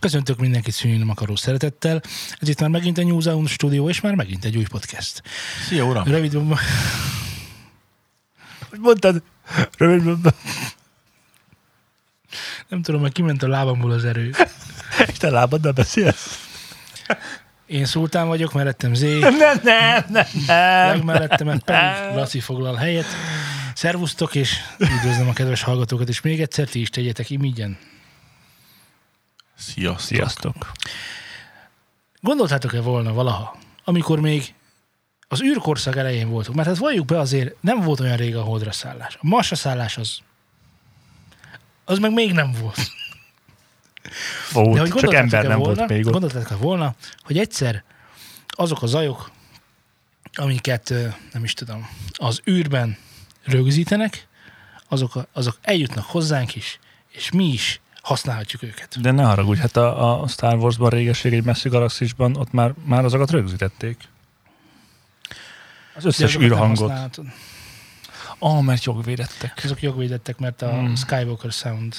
Köszöntök mindenkit szűnni akaró szeretettel. Ez itt már megint egy New Zealand stúdió, és már megint egy új podcast. Szia, uram! Rövid... Hogy mondtad? Rövid... Nem tudom, hogy kiment a lábamból az erő. És te lábaddal beszélsz? Én Szultán vagyok, mellettem Zé, Nem, nem, nem, nem. legmellettem pedig Laci foglal helyet. Szervusztok, és üdvözlöm a kedves hallgatókat, és még egyszer ti is tegyetek imigyen. Sziasztok. Sziasztok. Gondoltátok-e volna valaha, amikor még az űrkorszak elején voltunk, mert hát valljuk be azért, nem volt olyan rég a holdra szállás. A Marsra szállás az, az meg még nem volt. Volt, De hogy csak ember nem volna, volt még ott. Gondoltátok-e volna, hogy egyszer azok a zajok, amiket nem is tudom, az űrben rögzítenek, azok, a- azok eljutnak hozzánk is, és mi is használhatjuk őket. De ne haragudj, hát a, a Star Wars-ban régeség egy messzi galaxisban, ott már, már azokat rögzítették. Az összes nem űrhangot. Ah, mert jogvédettek. Azok jogvédettek, mert a Hmm. Skywalker Sound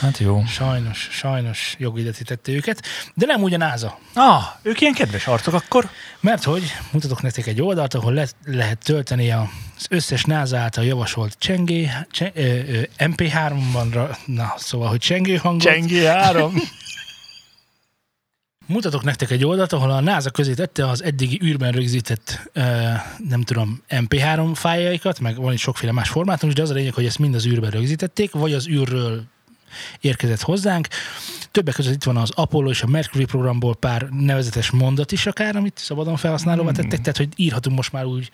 Hát jó. sajnos, sajnos jogvédetítette őket, de nem ugyan NASA. Ah, ők ilyen kedves arcok akkor? Mert hogy mutatok nektek egy oldalt, ahol le, lehet tölteni az összes NASA által javasolt csengé, cse, ö, ö, MP3-ban, ra- na szóval, hogy csengő hangot. Csengi 3. Mutatok nektek egy oldalt, ahol a NASA közé tette az eddigi űrben rögzített, ö, nem tudom, MP3 fájljaikat, meg van itt sokféle más formátum is, de az a lényeg, hogy ezt mind az űrben rögzítették, vagy az űrről érkezett hozzánk. Többek között itt van az Apollo és a Mercury programból pár nevezetes mondat is akár, amit szabadon felhasználóvá tettek, tehát hogy írhatunk most már úgy,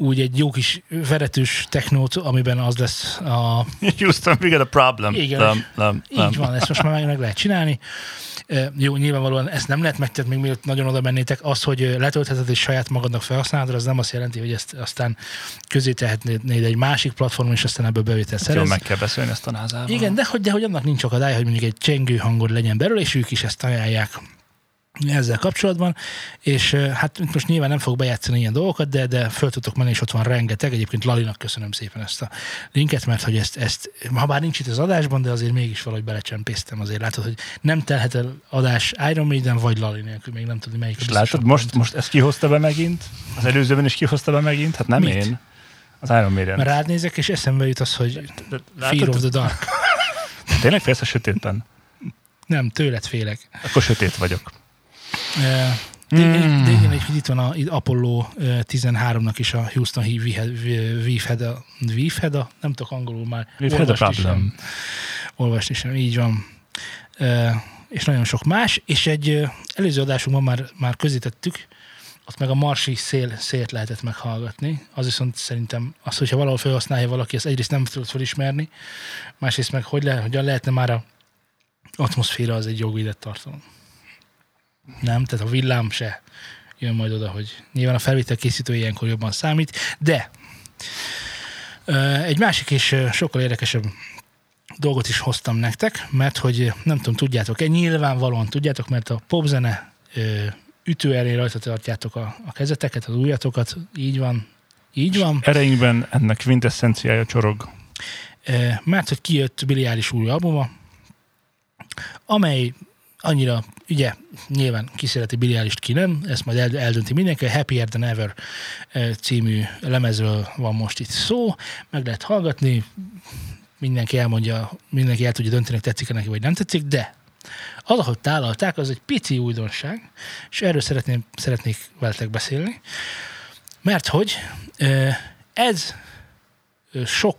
úgy egy jó kis veretős technót, amiben az lesz a Houston, we got a problem. Igen. Nem, nem, nem. így van, ezt most már meg, meg lehet csinálni. Jó, nyilvánvalóan ezt nem lehet megtenni, még mielőtt nagyon oda mennétek. Az, hogy letöltheted és saját magadnak felhasználod, az nem azt jelenti, hogy ezt aztán közé tehetnéd egy másik platformon, és aztán ebből bevétel Jó, szerez. meg kell beszélni ezt a názával. Igen, de hogy, de hogy annak nincs akadály, hogy mondjuk egy csengő hangod legyen belőle, és ők is ezt ajánlják ezzel kapcsolatban, és hát most nyilván nem fog bejátszani ilyen dolgokat, de, de föl tudtok menni, és ott van rengeteg. Egyébként Lalinak köszönöm szépen ezt a linket, mert hogy ezt, ezt ha bár nincs itt az adásban, de azért mégis valahogy belecsempésztem. Azért látod, hogy nem telhet el adás Iron Maiden vagy Lali nélkül, még nem tudni melyik. És látod, most, pont. most ezt kihozta be megint? Az előzőben is kihozta be megint? Hát nem Mit? én. Az Iron Maiden. Mert rád nézek, és eszembe jut az, hogy De Fear látod? of the Dark. Tényleg félsz a sötétben? Nem, tőled félek. Akkor sötét vagyok. Eh, De, Mm. de igen, itt van a itt Apollo eh, 13-nak is a Houston Weave-Heda, Weave-Heda, nem tudok angolul már. A olvasni sem. Olvasni sem, így van. Eh, És nagyon sok más, és egy eh, előző adásunkban már, már közítettük, ott meg a marsi szél, szélt lehetett meghallgatni. Az viszont szerintem az, hogyha valahol felhasználja valaki, azt egyrészt nem tudod felismerni, másrészt meg hogy le, hogyan lehetne már a atmoszféra az egy jogvédett tartalom. Nem, tehát a villám se jön majd oda, hogy nyilván a felvétel készítő ilyenkor jobban számít, de egy másik és sokkal érdekesebb dolgot is hoztam nektek, mert hogy nem tudom, tudjátok-e, nyilvánvalóan tudjátok, mert a popzene ö, ütőerén rajta tartjátok a, a kezeteket, az ujjatokat, így van, így van. Ereinkben ennek quintessenciája csorog. Mert hogy kijött Eilish új albuma, amely annyira, ugye, nyilván kiszereti Billie Eilish-t ki nem, ezt majd el, eldönti mindenki, a Happier Than Ever ö, című lemezről van most itt szó, meg lehet hallgatni, mindenki elmondja, mindenki el tudja dönteni, hogy tetszik neki, vagy nem tetszik, de az, ahogy tálalták, az egy pici újdonság, és erről szeretném, szeretnék veletek beszélni, mert hogy ö, ez sok,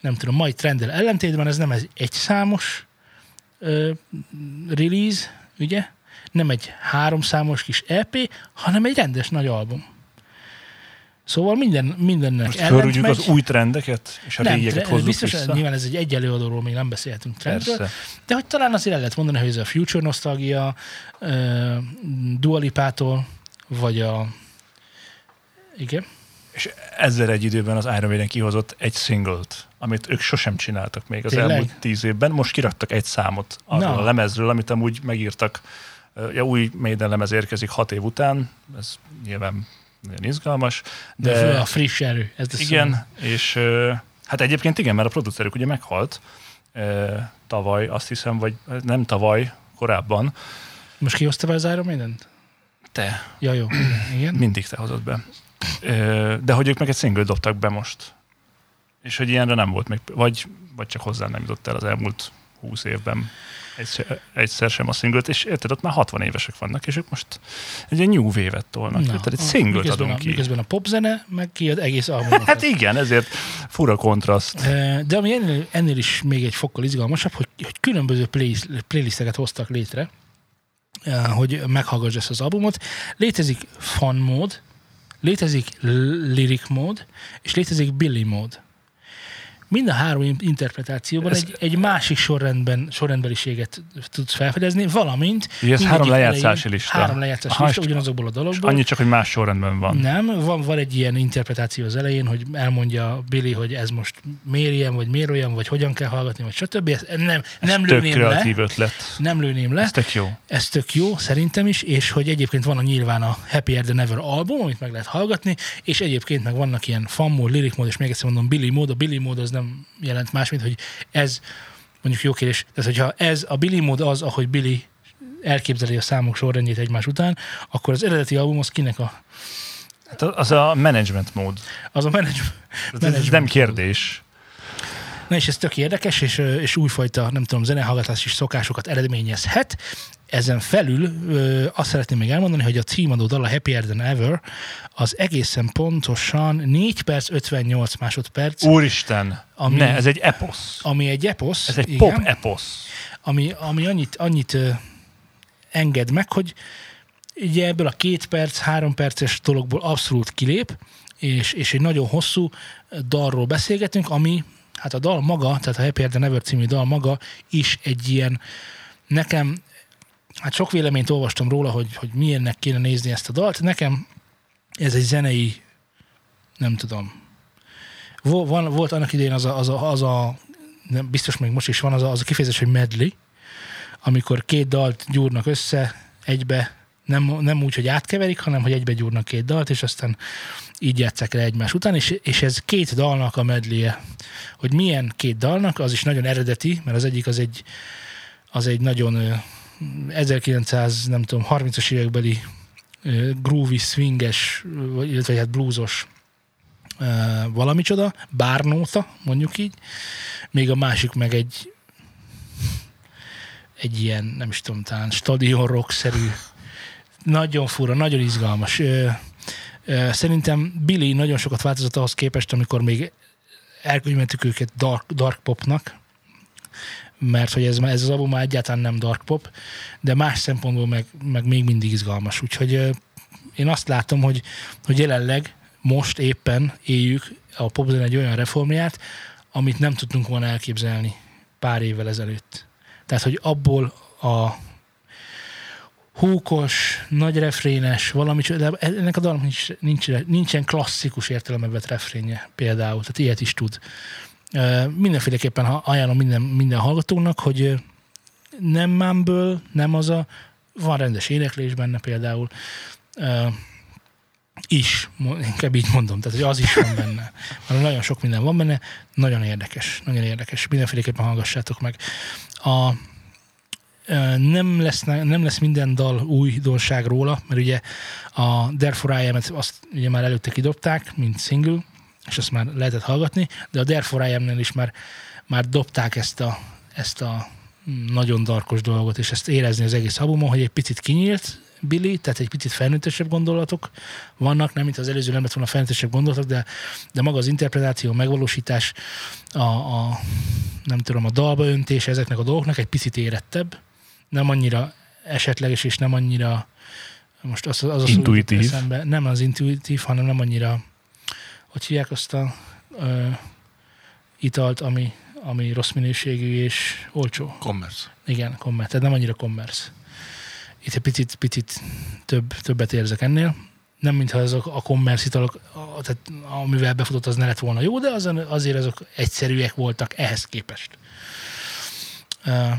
nem tudom, mai trenddel ellentétben ez nem egy egyszámos ö, release, ugye? Nem egy háromszámos kis EP, hanem egy rendes nagy album. Szóval minden, mindennek Most fölrúgjuk az új trendeket, és a nem, régieket hozzuk biztos, vissza. nyilván ez egy egy előadóról még nem beszélhetünk trendről, Persze. de hogy talán azért el lehet mondani, hogy ez a Future Nostalgia uh, Dua Lipától, vagy a igen, És ezzel egy időben az Iron Maiden kihozott egy singlet, amit ők sosem csináltak még az Tényleg? elmúlt tíz évben. Most kiraktak egy számot arról a lemezről, amit amúgy megírtak. Ja, új Maiden lemez érkezik hat év után, ez nyilván nagyon izgalmas. de, De, a friss erő. Ez igen, és hát egyébként igen, mert a producerük ugye meghalt tavaly, azt hiszem, vagy nem tavaly, korábban. Most kihozta be az Iron maiden Te. Ja, jó. Igen. Mindig te hozod be. De hogy ők meg egy single dobtak be most. És hogy ilyenre nem volt még, vagy, vagy csak hozzá nem jutott el az elmúlt húsz évben egyszer, egyszer sem a singlet, és érted, ott már 60 évesek vannak, és ők most egy ilyen new wave-et tolnak. Na, érted, egy singlet adunk a, ki. Miközben a popzene, meg kiad egész albumot. Hát igen, ezért fura kontraszt. Ö, De ami ennél, ennél is még egy fokkal izgalmasabb, hogy, hogy különböző playlist, playlisteket hoztak létre, ö, hogy meghallgass ezt az albumot. Létezik fun mód, létezik lyric mód, és létezik Billy mód. Mind a három in- interpretációban Ez- egy, egy másik sorrendben, sorrendbeliséget tudsz felfedezni, valamint ez mindegyik három lejátszási lista. Három lejátszási Aha, lista, ugyanazokból a És dologból. annyi csak, hogy más sorrendben van. Nem, van, van egy ilyen interpretáció az elején, hogy elmondja Billy, hogy ez most miért ilyen, vagy miért olyan, vagy hogyan kell hallgatni, vagy stb. Ezt nem, nem Tök lőném le. kreatív ötlet. Nem lőném le. Ez tök jó. Ez tök jó, szerintem is, és hogy egyébként van a nyilván a Happier Than Ever album, amit meg lehet hallgatni, és egyébként meg vannak ilyen fan mód, lyric mód, és még egyszer mondom, Billy mód. A Billy mód az nem jelent más, mint hogy ez, mondjuk jó kérdés, tehát hogyha ez a Billy mód az, ahogy Billy elképzeli a számok sorrendjét egymás után, akkor az eredeti album az kinek a, Hát az a management mód. az a management. Ez, nem mód. Na és ez tök érdekes, és, és újfajta, nem tudom, zenehallgatási szokásokat eredményezhet. Ezen felül ö, azt szeretném még elmondani, hogy a címadó dal, a Happier Than Ever, az egészen pontosan 4 perc 58 másodperc, Úristen, Ami- ne, ez egy eposz. ami egy eposz, Ez egy igen, pop eposz. ami, ami annyit, annyit ö, enged meg, hogy ugye ebből a két perc, három perces dologból abszolút kilép, és, és egy nagyon hosszú dalról beszélgetünk, ami, hát a dal maga, tehát a Happier Than Ever című dal maga is egy ilyen, nekem, hát sok véleményt olvastam róla, hogy, hogy milyennek kéne nézni ezt a dalt, nekem ez egy zenei, nem tudom, van, volt annak idején az a, az a, az a nem, biztos még most is van az a, az a kifejezés, hogy medley, amikor két dalt gyúrnak össze egybe, nem, nem úgy, hogy átkeverik, hanem hogy egybe gyúrnak két dalt, és aztán így játszák le egymás után, és, és ez két dalnak a medleye. Hogy milyen két dalnak, az is nagyon eredeti, mert az egyik az egy, az egy nagyon ö, 1900, nem tudom, 30-as évekbeli groovy, swinges, illetve hát bluesos valamicsoda, bárnóta, mondjuk így. Még a másik meg egy egy ilyen, nem is tudom, talán stadion rock-szerű, nagyon fura, nagyon izgalmas. Szerintem Billy nagyon sokat változott ahhoz képest, amikor még elkönyveltük őket dark, dark popnak, mert hogy ez, ez az album már egyáltalán nem dark pop, de más szempontból meg, meg még mindig izgalmas. Úgyhogy én azt látom, hogy, hogy jelenleg most éppen éljük a popzen egy olyan reformját, amit nem tudtunk volna elképzelni pár évvel ezelőtt. Tehát, hogy abból a húkos, nagy refrénes, valami, de ennek a dalnak nincs, nincs, nincsen klasszikus értelembe vett refrénje például, tehát ilyet is tud. Mindenféleképpen ajánlom minden, minden hallgatónak, hogy nem mumble, nem az a, van rendes éneklés benne például, is, inkább így mondom, tehát hogy az is van benne. Mert nagyon sok minden van benne, nagyon érdekes, nagyon érdekes. Mindenféleképpen hallgassátok meg. A, nem lesz, nem lesz minden dal újdonság róla, mert ugye a Therefore I Am-et azt ugye már előtte kidobták, mint single, és azt már lehetett hallgatni, de a Therefore I Am-nél is már, már dobták ezt a, ezt a nagyon darkos dolgot, és ezt érezni az egész albumon, hogy egy picit kinyílt Billy, tehát egy picit felnőttesebb gondolatok vannak, nem mint az előző nem lett volna felnőttesebb gondolatok, de, de maga az interpretáció, megvalósítás, a, a nem tudom, a dalba öntés ezeknek a dolgoknak egy picit érettebb, nem annyira esetleges, és nem annyira most az, az a szó jutott Intuitív. Eszembe, nem az intuitív, hanem nem annyira hogy hívják azt a ö, italt, ami, ami rossz minőségű és olcsó. Commerce. Igen, commerce, tehát nem annyira commerce. Itt egy picit, picit több, többet érzek ennél. Nem mintha azok a commerce italok, a- tehát amivel befutott, az ne lett volna jó, de az, azért azok egyszerűek voltak ehhez képest. Uh,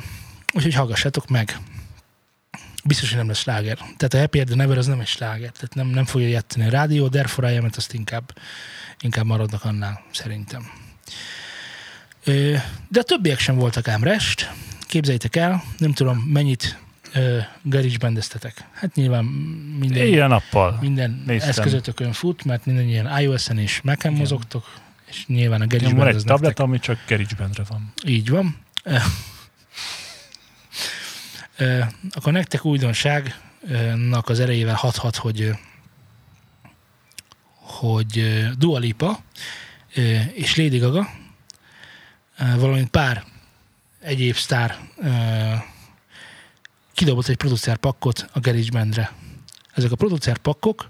úgyhogy hallgassátok meg. Biztos, hogy nem lesz sláger. Tehát a Happy the Never az nem egy sláger. Tehát nem, nem fogja játszani a rádió, Therefore I Am-et azt inkább, inkább maradnak annál, szerintem. De a többiek sem voltak ám rest. Képzeljétek el, nem tudom mennyit Ö, GarageBandeztetek. Hát nyilván minden, Ilyen nappal. minden néztem. eszközötökön fut, mert minden ilyen iOS-en és Mac-en Igen. mozogtok, és nyilván a Van GarageBand egy tablet, nektek ami csak GarageBandre van. így van. Akkor nektek újdonságnak az erejével hathat, hogy hogy Dua Lipa és Lady Gaga, valamint pár egyéb sztár kidobott egy producer pakkot a GarageBandre. Ezek a producer pakkok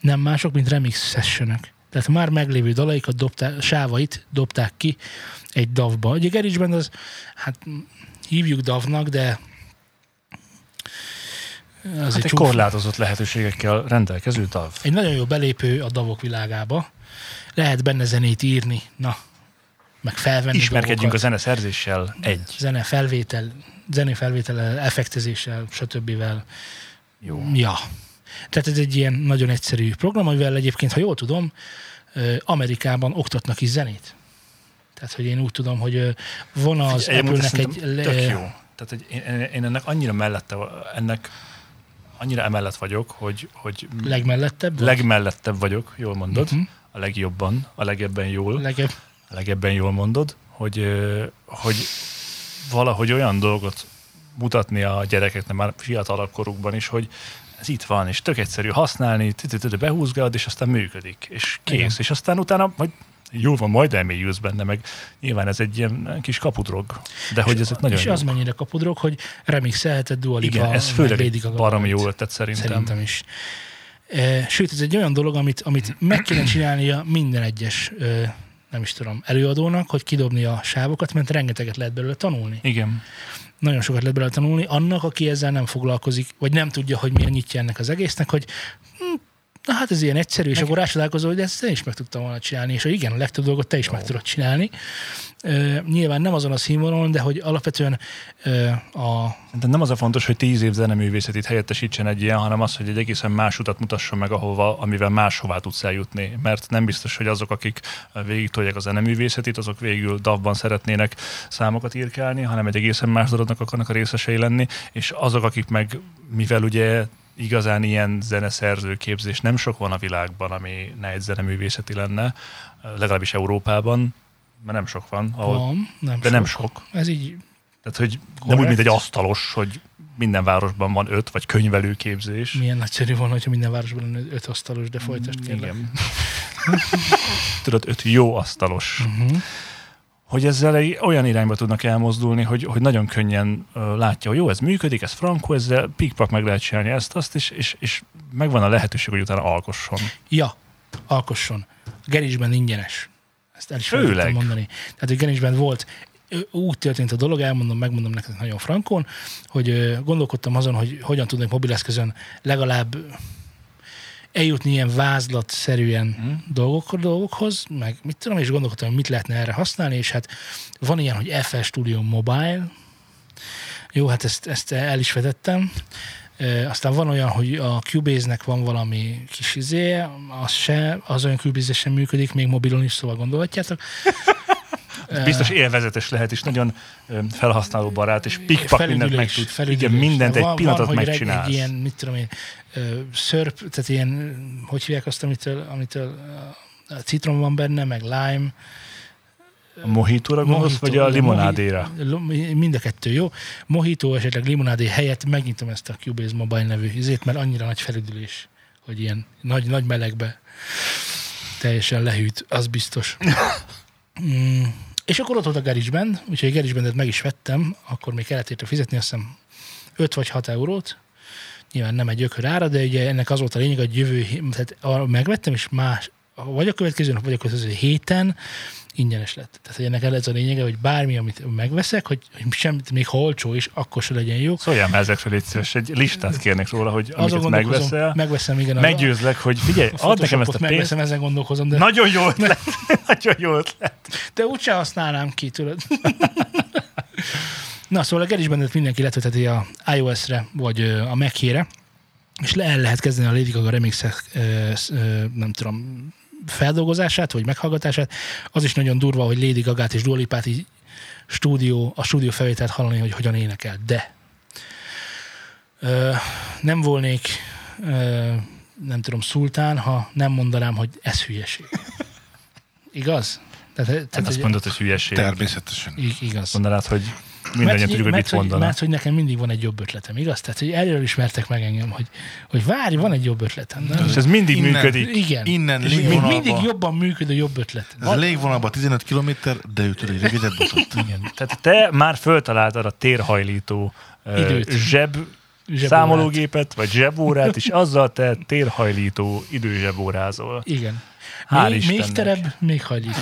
nem mások, mint remix sessionök. Tehát már meglévő dalaikat dobták, sávait dobták ki egy DAV-ba. Ugye GarageBand az, hát hívjuk DAV-nak, de az Hát egy, csúf- korlátozott lehetőségekkel rendelkező DAV. egy nagyon jó belépő a davok világába. Lehet benne zenét írni, na, meg felvenni Ismerkedjünk a dolgokat. zeneszerzéssel egy. zene felvétel, zene felvétel, effektezéssel, stb. Jó. Ja. Tehát ez egy ilyen nagyon egyszerű program, amivel egyébként, ha jól tudom, Amerikában oktatnak is zenét. Tehát, hogy én úgy tudom, hogy van az ez Apple-nek egy... Tök jó. Tehát, hogy én- én ennek annyira mellette, ennek annyira emellett vagyok, hogy, hogy legmellettebb? vagy? legmellettebb vagyok, jól mondod, Mhm. a legjobban, a legebben jól, Legebb. a legebben jól mondod, hogy, hogy valahogy olyan dolgot mutatni a gyerekeknek már fiatalabb korukban is, hogy ez itt van, és tök egyszerű használni, behúzgálod, és aztán működik, és kész. Igen. És aztán utána majd jó van, majd elmélyülsz benne, meg nyilván ez egy ilyen kis kapudrog, de hogy ezek nagyon És jók. az mennyire kapudrog, hogy remixelheted Dua Lipa, Igen, ez főleg baromi jó ötlet szerintem. Szerintem is. E, Sőt, ez egy olyan dolog, amit, amit meg kéne csinálnia minden egyes, nem is tudom, előadónak, hogy kidobni a sávokat, mert rengeteget lehet belőle tanulni. Igen. Nagyon sokat lehet belőle tanulni. Annak, aki ezzel nem foglalkozik, vagy nem tudja, hogy mi a nyitja ennek az egésznek, hogy na hát ez ilyen egyszerű, és Meg- akkor rácsodálkozol, hogy ezt én is meg tudtam volna csinálni, és hogy igen, a legtöbb dolgot te is meg tudod csinálni. Ö, nyilván nem azon a színvonalon, de hogy alapvetően ö, a Szerintem nem az a fontos, hogy tíz év zeneművészetit helyettesítsen egy ilyen, hanem az, hogy egy egészen más utat mutasson meg, ahova, amivel máshová tudsz eljutni. Mert nem biztos, hogy azok, akik végig tolják a zeneművészetit, azok végül DAV-ban szeretnének számokat írkálni, hanem egy egészen más dolognak akarnak a részesei lenni, és azok, akik meg, mivel ugye igazán ilyen zeneszerző képzés nem sok van a világban, ami ne egy zeneművészeti lenne, legalábbis Európában, mert nem sok van, ahol, van, nem de nem sok. Ez így Tehát, hogy nem Korrekt. úgy, mint egy asztalos, hogy minden városban van öt, vagy könyvelőképzés. milyen nagyszerű volna, hogyha minden városban lenne öt asztalos, de folytasd kérlek. Igen. Tudod, öt jó asztalos. Uh-huh. Hogy ezzel egy olyan irányba tudnak elmozdulni, hogy, hogy nagyon könnyen látja, hogy jó, ez működik, ez frankó, ezzel pikpak meg lehet csinálni ezt, azt, és, és, és megvan a lehetőség, hogy utána alkosson. Ja, alkosson. A Gerisben ingyenes. Ezt el is Főleg. mondani. Tehát, hogy Gerisben volt, úgy történt a dolog, elmondom, megmondom neked nagyon frankon, hogy gondolkodtam azon, hogy hogyan tudnék mobileszközön legalább eljutni ilyen vázlatszerűen Mhm. dolgok, dolgokhoz, meg mit tudom, és gondolkodtam, hogy mit lehetne erre használni, és hát van ilyen, hogy FL Studio Mobile, jó, hát ezt, ezt el is vetettem. E, aztán van olyan, hogy a Cubase-nek van valami kis izé, az se, az olyan Cubase sem működik, még mobilon is, szóval gondolhatjátok. Biztos élvezetes lehet, és nagyon ö, felhasználóbarát, és pikpak mindent meg tud. Igen, mindent egy Van- pillanatot van, megcsinálsz. Egy ilyen, mit tudom én, szörp, tehát ilyen, hogy hívják azt, amitől, amitől ö, citrom van benne, meg lime. A mohitóra gondolsz, Mojito, vagy a limonádéra? Mind a kettő jó. Mojito, esetleg limonádé helyett megnyitom ezt a Cubase Mobile nevű izét, mert annyira nagy felüdülés, hogy ilyen nagy, nagy melegbe teljesen lehűt, az biztos. mm. És akkor ott volt a GarageBand, úgyhogy a GarageBandet meg is vettem, akkor még kellett érte fizetni, azt hiszem 5 vagy 6 eurót. Nyilván nem egy ökör ára, de ugye ennek az volt a lényeg, hogy jövő, tehát megvettem, és más, vagy a következő nap, vagy a következő héten ingyenes lett. Tehát, hogy ennek ez a lényege, hogy bármi, amit megveszek, hogy, hogy semmit, még ha olcsó is, akkor se legyen jó. Szóljál már ezekről, légy szíves, egy listát kérnek róla, hogy amiket megveszel, megveszem, igen. meggyőzlek, hogy figyelj, add nekem ezt a pénzt. megveszem, ezen gondolkozom, de, Nagyon jó ötlet. Nagyon jó ötlet. de úgyse használnám ki, tudod. Na, szóval a GarageBandet mindenki letöltheti a iOS-re, vagy a Mac-ére, és le el lehet kezdeni a Lady Gaga remixek, nem tudom, feldolgozását, vagy meghallgatását. Az is nagyon durva, hogy Lady Gagát és Dua Lipát így stúdió, a stúdió felvételt hallani, hogy hogyan énekel. De nem volnék, nem tudom, szultán, ha nem mondanám, hogy ez hülyeség. Igaz? Tehát, Tehát tehát azt mondod, hogy hülyeség. Természetesen. Igaz. Mondanád, hogy mindannyian tudjuk, hogy mert, mit mondanak. mert, hogy nekem mindig van egy jobb ötletem, igaz? Tehát, hogy erről ismertek meg engem, hogy, hogy várj, van egy jobb ötletem. Nem? És ez mindig Innen- működik. Igen. Innen És még légvonalba. mindig jobban működő jobb ötlet. Ez a légvonalban 15 km, de tud egy rövidet botot. Igen. Tehát te már föltaláltad a térhajlító Időt. zseb Zsebórát. számológépet, vagy zsebórát, és azzal te térhajlító időzsebórázol. Igen. Hál' még, még Istennek. terebb, még hagyjuk.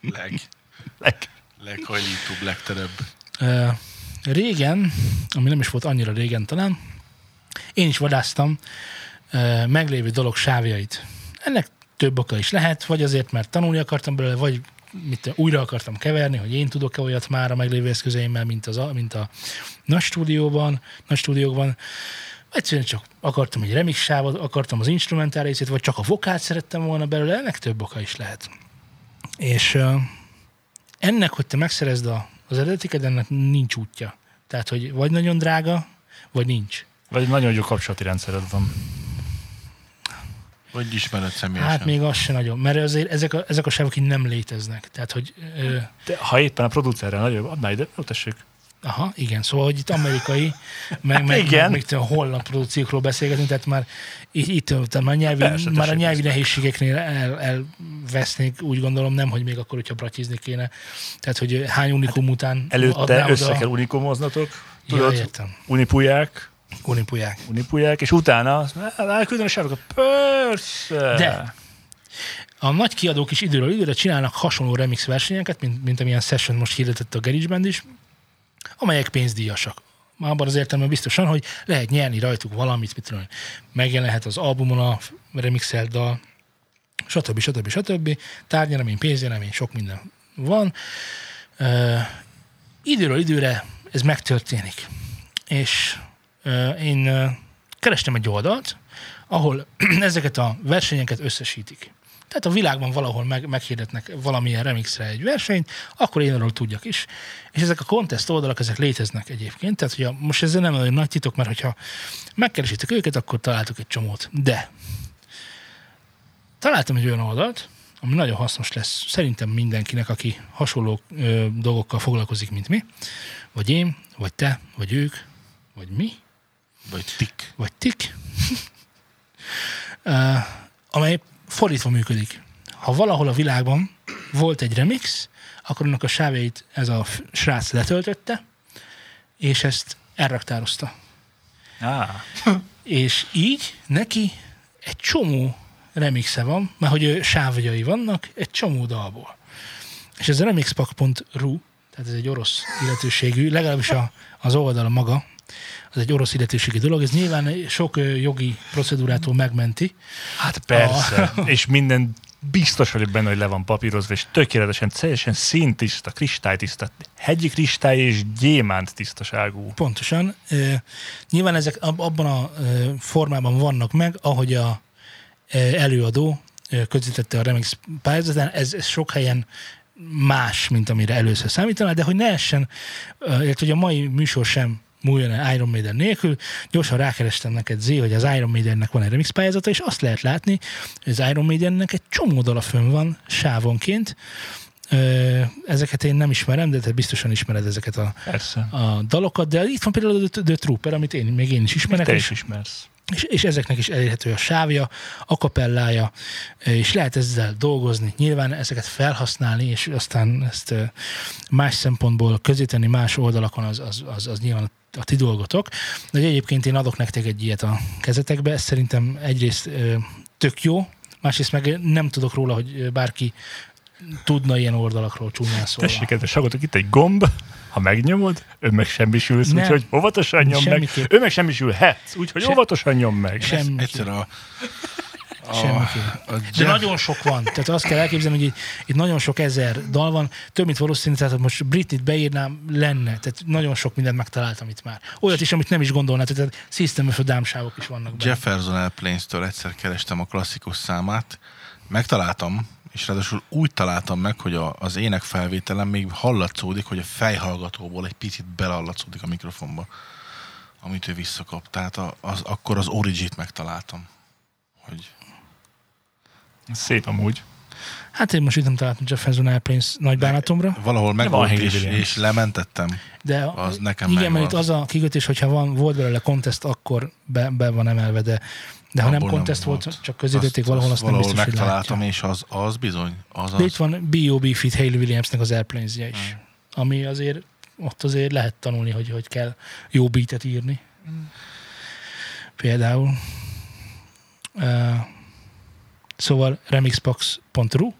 Leg, Leg- leghajlítóbb, legterebb. Régen, ami nem is volt annyira régen talán, én is vadáztam meglévő dolog sávjait. Ennek több oka is lehet, vagy azért, mert tanulni akartam belőle, vagy mit, újra akartam keverni, hogy én tudok-e olyat már a meglévő eszközeimmel, mint, az, mint a nagy stúdióban, nagy stúdiókban. Egyszerűen csak akartam egy remix sávot, akartam az instrumentál részét, vagy csak a vokált szerettem volna belőle, ennek több oka is lehet. És ennek, hogy te megszerezd a, az eredetiket, ennek nincs útja. Tehát, hogy vagy nagyon drága, vagy nincs. Vagy nagyon jó kapcsolati rendszered van. Vagy ismered személyesen. Hát még az se nagyon, mert azért ezek a, ezek a sávok így nem léteznek. Tehát, hogy ö, De ha éppen a producerrel nagyobb, adná ide, jó tessék. Aha, igen, szóval, hogy itt amerikai, meg, meg, Igen. meg még tudom, holland produkciókról beszélgetünk, tehát már itt, tehát már, nyelvi, Persze, már a nyelvi nehézségeknél el, elvesznék, úgy gondolom, nem, hogy még akkor, hogyha bratizni kéne. Tehát, hogy hány unikum után Hát Előtte adná össze oda- kell unikumoznotok, Ja, tudod, értem. unipuják, Unipuják. unipuják, és utána elküldöm a. Persze! De a nagy kiadók is időről időre csinálnak hasonló remix versenyeket, mint, mint amilyen Session most hirdetett a GarageBand is, amelyek pénzdíjasak. Már abban az értelemben biztosan, hogy lehet nyerni rajtuk valamit, mit tudom, megjelenhet az albumon a remixelt dal, stb. stb. stb. Tárgyaremény, pénzjeremény, sok minden van. Uh, időről időre ez megtörténik. És uh, én uh, kerestem egy oldalt, ahol ezeket a versenyeket összesítik. Tehát a világban valahol meg, meghirdetnek valamilyen remixre egy versenyt, akkor én arról tudjak is. És ezek a contest oldalak, ezek léteznek egyébként. Tehát, hogy a, most ez nem olyan nagy titok, mert hogyha megkeresitek őket, akkor találtok egy csomót. De találtam egy olyan oldalt, ami nagyon hasznos lesz szerintem mindenkinek, aki hasonló ö, dolgokkal foglalkozik, mint mi, vagy én, vagy te, vagy ők, vagy mi, Vagy tik. vagy tik, uh, amely fordítva működik. Ha valahol a világban volt egy remix, akkor annak a sávjait ez a srác letöltötte, és ezt elraktározta. Á, És így neki egy csomó remixe van, mert hogy ő sávjai vannak, egy csomó dalból. És ez a remixpak.ru, tehát ez egy orosz illetőségű, legalábbis a, az oldal maga, az egy orosz illetőségi dolog, ez nyilván sok jogi procedúrától megmenti. hát persze. És minden biztos vagyok benne, hogy le van papírozva, és tökéletesen, teljesen színtiszta, kristálytiszta, hegyi kristály és gyémánt tisztaságú. Pontosan. Nyilván ezek ab- abban a formában vannak meg, ahogy a előadó ö, közítette a remix pályázatán, ez, ez sok helyen más, mint amire először számítaná, de hogy ne essen, illetve hogy a mai műsor sem múljon Iron Maiden nélkül. Gyorsan rákerestem neked, Zé, hogy az Iron Maidennek van egy remix pályázata, és azt lehet látni, hogy az Iron Maidennek egy csomó dala fönn van sávonként. Ezeket én nem ismerem, de te biztosan ismered ezeket a, Persze. a dalokat, de itt van például a The, The Trooper, amit én, még én is ismerek, Te is és, ismersz. és, és ezeknek is elérhető a sávja, a kapellája, és lehet ezzel dolgozni. Nyilván ezeket felhasználni, és aztán ezt más szempontból közíteni más oldalakon, az, az, az, az nyilván a ti dolgotok. De egyébként én adok nektek egy ilyet a kezetekbe, ez szerintem egyrészt ö, tök jó, másrészt meg nem tudok róla, hogy bárki tudna ilyen oldalakról csúnyán szólva. Tessék, kedves hallgatók, itt egy gomb, ha megnyomod, ő meg semmisülsz, Nem. úgyhogy óvatosan nyom meg. Ő meg semmisülhetsz, úgyhogy Se- óvatosan nyom meg. Semmi. Egyszer a... a, Semmiképp. a De Jeff, nagyon sok van. Tehát azt kell elképzelni, hogy itt, itt nagyon sok ezer dal van, több, mint valószínű, tehát most Britney-t beírnám, lenne. Tehát nagyon sok mindent megtaláltam itt már. Olyat is, amit nem is gondolnád, tehát System of a dámsávok is vannak benne. Jefferson Airplanes-től egyszer kerestem a klasszikus számát, megtaláltam, és ráadásul úgy találtam meg, hogy a, az ének felvételen még hallatszódik, hogy a fejhallgatóból egy picit belallatszódik a mikrofonba. amit ő visszakap. Tehát a, az, akkor az Origit megtaláltam. Hogy Szép amúgy. Hát én most itt nem találtam Jefferson Airplanes nagy bánatomra, valahol van megvolt Haley és, és lementettem. de Az nekem igen, mert itt az a kikötés, hogyha van, volt belőle contest, akkor be, be van emelve, de, de ha nem Abból contest volt, csak közétették valahol, azt, nem valahol biztos, hogy megtaláltam, látja. és az, az bizony. Az De itt az. van B.O.B. Fit Haley Williamsnek az airplanes is, Hmm. ami azért ott azért lehet tanulni, hogy hogy kell jó beatet írni. Hmm. Például. Uh, szóval remixbox.ru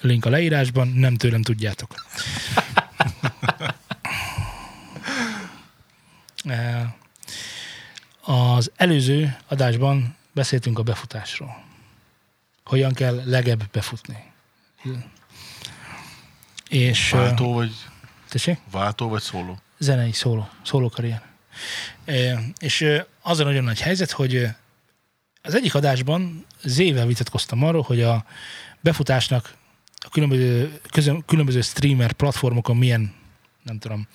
link a leírásban, nem tőlem tudjátok. Uh, az előző adásban beszéltünk a befutásról. Hogyan kell legebb befutni. És... uh, Váltó vagy, Tessék? váltó vagy szóló? zenei szóló, szólókarrier. E, és az a nagyon nagy helyzet, hogy az egyik adásban Zével vitatkoztam arról, hogy a befutásnak a különböző, közön, különböző streamer platformokon milyen, nem tudom,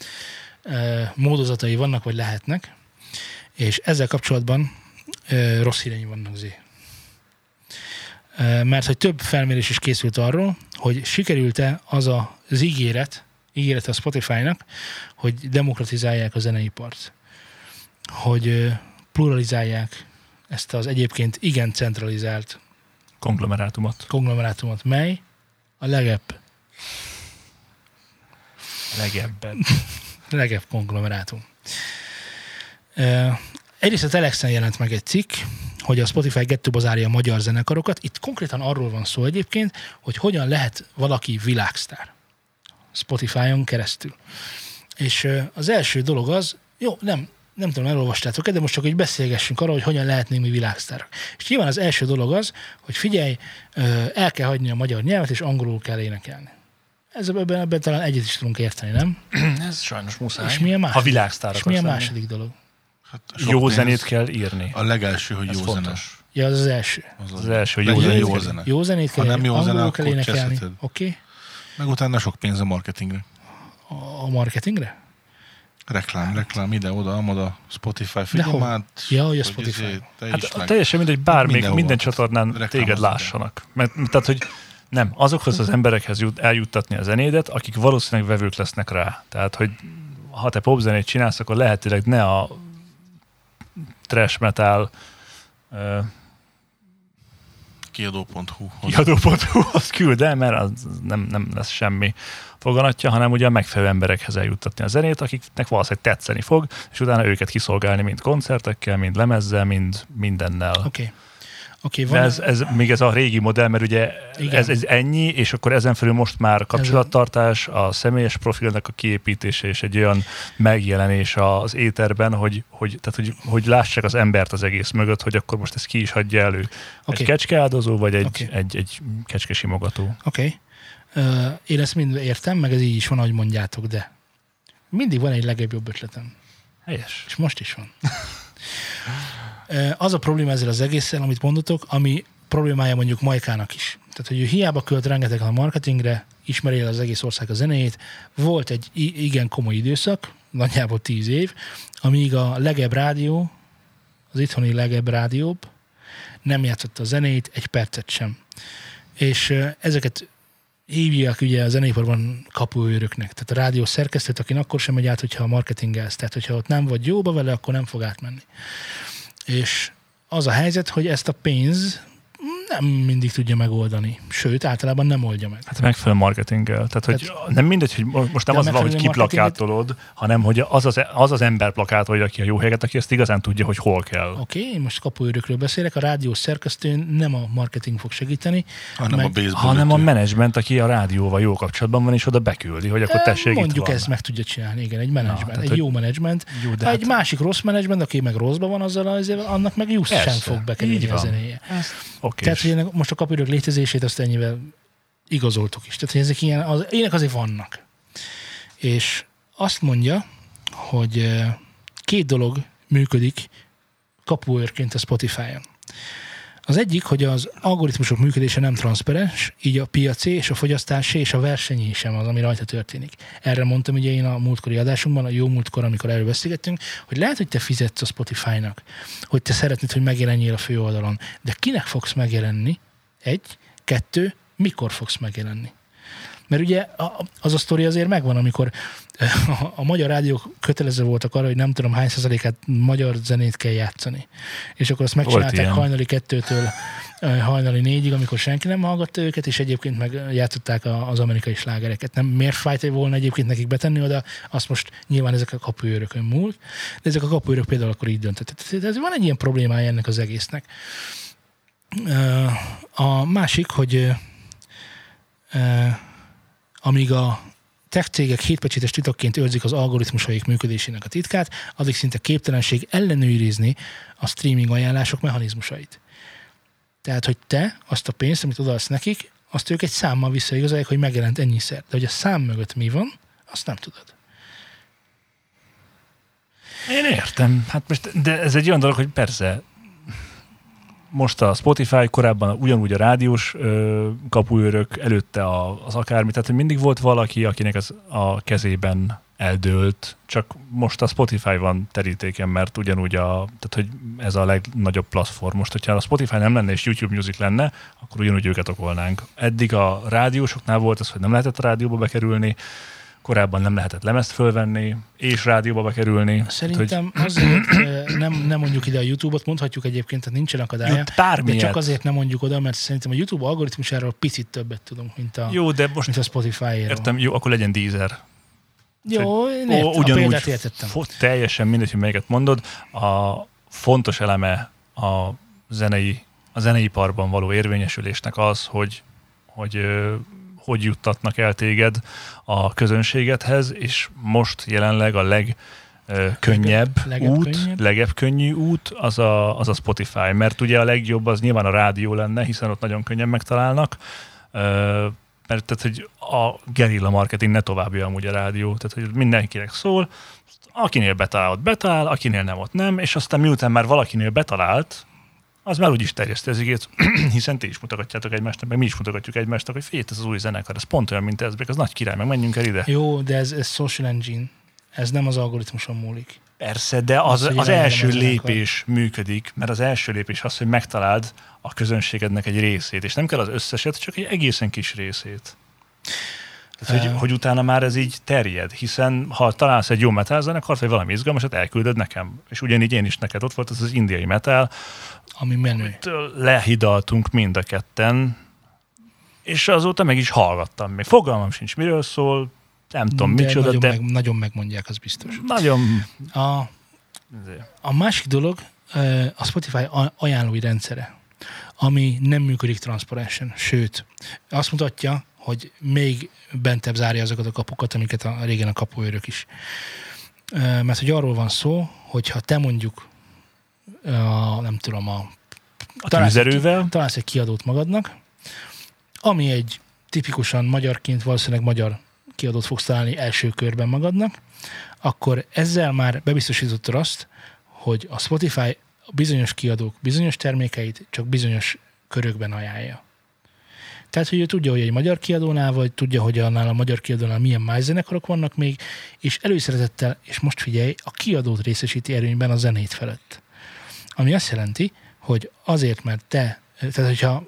módozatai vannak, vagy lehetnek, és ezzel kapcsolatban rossz hírei vannak Zé. Mert hogy több felmérés is készült arról, hogy sikerült-e az a, az ígéret, ígéret a Spotify-nak, hogy demokratizálják a zeneipart. Hogy pluralizálják ezt az egyébként igen centralizált Konglomerátumot. konglomerátumot, mely a legebb, Legebben. legebb konglomerátum. Egyrészt a Telexen jelent meg egy cikk, hogy a Spotify gettobazárja a magyar zenekarokat. Itt konkrétan arról van szó egyébként, hogy hogyan lehet valaki világsztár. Spotify-on keresztül. És az első dolog az, jó, nem, nem tudom, elolvastátok-e, de most csak hogy beszélgessünk arról, hogy hogyan lehetnénk mi világsztárok. És nyilván az első dolog az, hogy figyelj, el kell hagyni a magyar nyelvet, és angolul kell énekelni. Ez, ebben, ebben talán egyet is tudunk érteni, nem? Ez sajnos muszáj. És milyen Ha második? világsztár És milyen lenni. második dolog? Hát Jó pénz. zenét kell írni. A legelső, hogy Ez jó zene. fontos. Ja, az az első. Az, Az első, hogy jó zenét jó kell zene. Jó zenét kell, Ha nem jó zene, kell énekelni. Oké. Okay. Meg utána sok pénz a marketingre. A marketingre? Reklám, reklám, ide-oda, amoda, Spotify, figyelj már. Ja, hogy a hogy Spotify. izé, Te Hát meg. teljesen mindegy, bármelyik, Mindenhova. minden csatornán téged lássanak. Mert, tehát, hogy nem, azokhoz az emberekhez jut, eljuttatni a zenédet, akik valószínűleg vevők lesznek rá. Tehát, hogy ha te popzenét csinálsz, akkor lehetőleg ne a trash metal uh, Kiadó.hu. kiadó.hu azt küld el, mert az nem, nem lesz semmi foganatja, hanem ugye a megfelelő emberekhez eljuttatni a zenét, akiknek valószínűleg tetszeni fog, és utána őket kiszolgálni mind koncertekkel, mind lemezzel, mind mindennel. Oké. Okay. De okay, van, ez, ez, még ez a régi modell, mert ugye Igen. ez, ez ennyi, és akkor ezen felül most már kapcsolattartás, a személyes profilnak a kiépítése és egy olyan megjelenés az éterben, hogy, hogy, tehát, hogy, hogy lássák az embert az egész mögött, hogy akkor most ezt ki is hagyja elő. Okay. Egy kecskeáldozó, vagy egy, okay. egy, egy kecskesimogató. Oké. Okay. Uh, én ezt mind értem, meg ez így is van, ahogy mondjátok, de mindig van egy legjobb jobb ötletem. Helyes. És most is van. Az a probléma ezzel az egészen, amit mondotok, ami problémája mondjuk Majkának is. Tehát, hogy ő hiába költ rengeteg a marketingre, ismeri el az egész ország a zenéjét. Volt egy igen komoly időszak, nagyjából tíz év, amíg a legebb rádió, az itthoni legebb rádióbb nem játszotta a zenét egy percet sem. És ezeket hívják ugye a zeneiparban kapuőröknek. Tehát a rádió szerkesztőt, akin akkor sem megy át, hogyha a marketingelsz. Tehát, hogyha ott nem vagy jóba vele, akkor nem fog átmenni. És az a helyzet, hogy ezt a pénz nem mindig tudja megoldani. Sőt, általában nem oldja meg. Hát megfelelő marketinggel. Tehát, hogy nem mindegy, hogy mo- most nem az van, hogy kiplakátolod, hanem hogy az az, az, az ember plakátolja, aki a jó helyet, aki ezt igazán tudja, hogy hol kell. Oké, okay, én most kapuőrökről beszélek, a rádió szerkesztőn nem a marketing fog segíteni. Hanem Meg- a baseball hanem a menedzsment, aki a rádióval jó kapcsolatban van, és oda beküldi, hogy akkor tessék, Mondjuk ezt meg tudja csinálni, igen, egy menedzsment, egy jó menedzsment. Jó, de Ha hát- egy másik rossz menedzsment, aki meg rosszban van azzal, annak meg just sem fog bekerülni a zenéje. Oké, Tehát, hogy ennek most a kapürök létezését azt ennyivel igazoltuk is. Tehát, hogy ezek ilyen, az, ilyenek azért vannak. És azt mondja, hogy eh, két dolog működik kapuőrként a Spotify-on. Az egyik, hogy az algoritmusok működése nem transzparens, így a piaci és a fogyasztási és a versenyé sem az, ami rajta történik. Erre mondtam ugye én a múltkori adásunkban, a jó múltkor, amikor erről beszélgettünk, hogy lehet, hogy te fizetsz a Spotify-nak, hogy te szeretnéd, hogy megjelenjél a főoldalon, de kinek fogsz megjelenni? Egy, kettő, mikor fogsz megjelenni? Mert ugye az a sztori azért megvan, amikor a, a magyar rádiók kötelező voltak arra, hogy nem tudom hány százalékát magyar zenét kell játszani. És akkor azt megcsinálták hajnali kettőtől hajnali négyig, amikor senki nem hallgatta őket, és egyébként meg játszották az amerikai slágereket. Nem miért fájt volna egyébként nekik betenni oda, azt most nyilván ezek a kapuőrökön múlt, de ezek a kapuőrök például akkor így döntöttek. Tehát van egy ilyen problémája ennek az egésznek. A másik, hogy amíg a tech cégek hétpecsétes titokként őrzik az algoritmusaik működésének a titkát, addig szinte képtelenség ellenőrizni a streaming ajánlások mechanizmusait. Tehát, hogy te azt a pénzt, amit odaadsz nekik, azt ők egy számmal visszaigazolják, hogy megjelent ennyiszer. De hogy a szám mögött mi van, azt nem tudod. Én értem. Hát most, de ez egy olyan dolog, hogy persze most a Spotify, korábban ugyanúgy a rádiós kapuőrök, előtte a, az akármi, tehát mindig volt valaki, akinek az a kezében eldőlt, csak most a Spotify van terítéken, mert ugyanúgy a, tehát hogy ez a legnagyobb platform. Most, hogyha a Spotify nem lenne és YouTube Music lenne, akkor ugyanúgy őket okolnánk. Eddig a rádiósoknál volt az, hogy nem lehetett a rádióba bekerülni, korábban nem lehetett lemezt fölvenni, és rádióba bekerülni. Szerintem hogy... azért nem, nem mondjuk ide a YouTube-ot, mondhatjuk egyébként, tehát nincsen akadálya, de csak azért nem mondjuk oda, mert szerintem a YouTube algoritmusáról picit többet tudunk, mint a, jó, de most mint a Spotify-ról. Értem, jó, akkor legyen Deezer. Jó, én értem, ugyanúgy a értettem. Fo- teljesen mindegy, hogy melyiket mondod. A fontos eleme a zenei, a zeneiparban való érvényesülésnek az, hogy, hogy hogy juttatnak el téged a közönségedhez, és most jelenleg a leg könnyebb legebb, út, könnyebb. legebb könnyű út, az a, az a Spotify, mert ugye a legjobb az nyilván a rádió lenne, hiszen ott nagyon könnyen megtalálnak, mert tehát, hogy a gerilla marketing ne továbbja amúgy a rádió, tehát hogy mindenkinek szól, akinél betalál, ott betalál, akinél nem, ott nem, és aztán miután már valakinél betalált, az már úgyis terjeszti az igét, hiszen ti is mutogatjátok egymásnak, meg mi is mutogatjuk egymásnak, hogy félt ez az új zenekar, ez pont olyan, mint ez, az nagy király, meg menjünk el ide. Jó, de ez, ez social engine, ez nem az algoritmuson múlik. Persze, de az, az, az első lépés zenekar. működik, mert az első lépés az, hogy megtaláld a közönségednek egy részét, és nem kell az összeset, csak egy egészen kis részét. Tehát, hogy, hogy utána már ez így terjed, hiszen ha találsz egy jó metal zenekart, vagy valami izgalmasat, elküldöd nekem. És ugyanígy én is neked ott volt az az indiai metal, ami menő. Lehidaltunk mind a ketten, és azóta meg is hallgattam. Még fogalmam sincs, miről szól, nem tudom, de micsoda, nagyon de... Meg, nagyon megmondják, az biztos. Nagyon... A, a másik dolog a Spotify ajánlói rendszere, ami nem működik transzparensen, sőt, azt mutatja, hogy még bentebb zárja azokat a kapukat, amiket a régen a kapuőrök is. Mert hogy arról van szó, hogy ha te mondjuk a, nem tudom, a, a találsz, Egy, találsz egy kiadót magadnak, ami egy tipikusan magyarként valószínűleg magyar kiadót fogsz találni első körben magadnak, akkor ezzel már bebiztosítottad azt, hogy a Spotify bizonyos kiadók bizonyos termékeit csak bizonyos körökben ajánlja. Tehát, hogy ő tudja, hogy egy magyar kiadónál vagy, tudja, hogy annál a magyar kiadónál milyen más zenekarok vannak még, és előszeretettel, és most figyelj, a kiadót részesíti erőnyben a zenét felett. Ami azt jelenti, hogy azért, mert te, tehát hogyha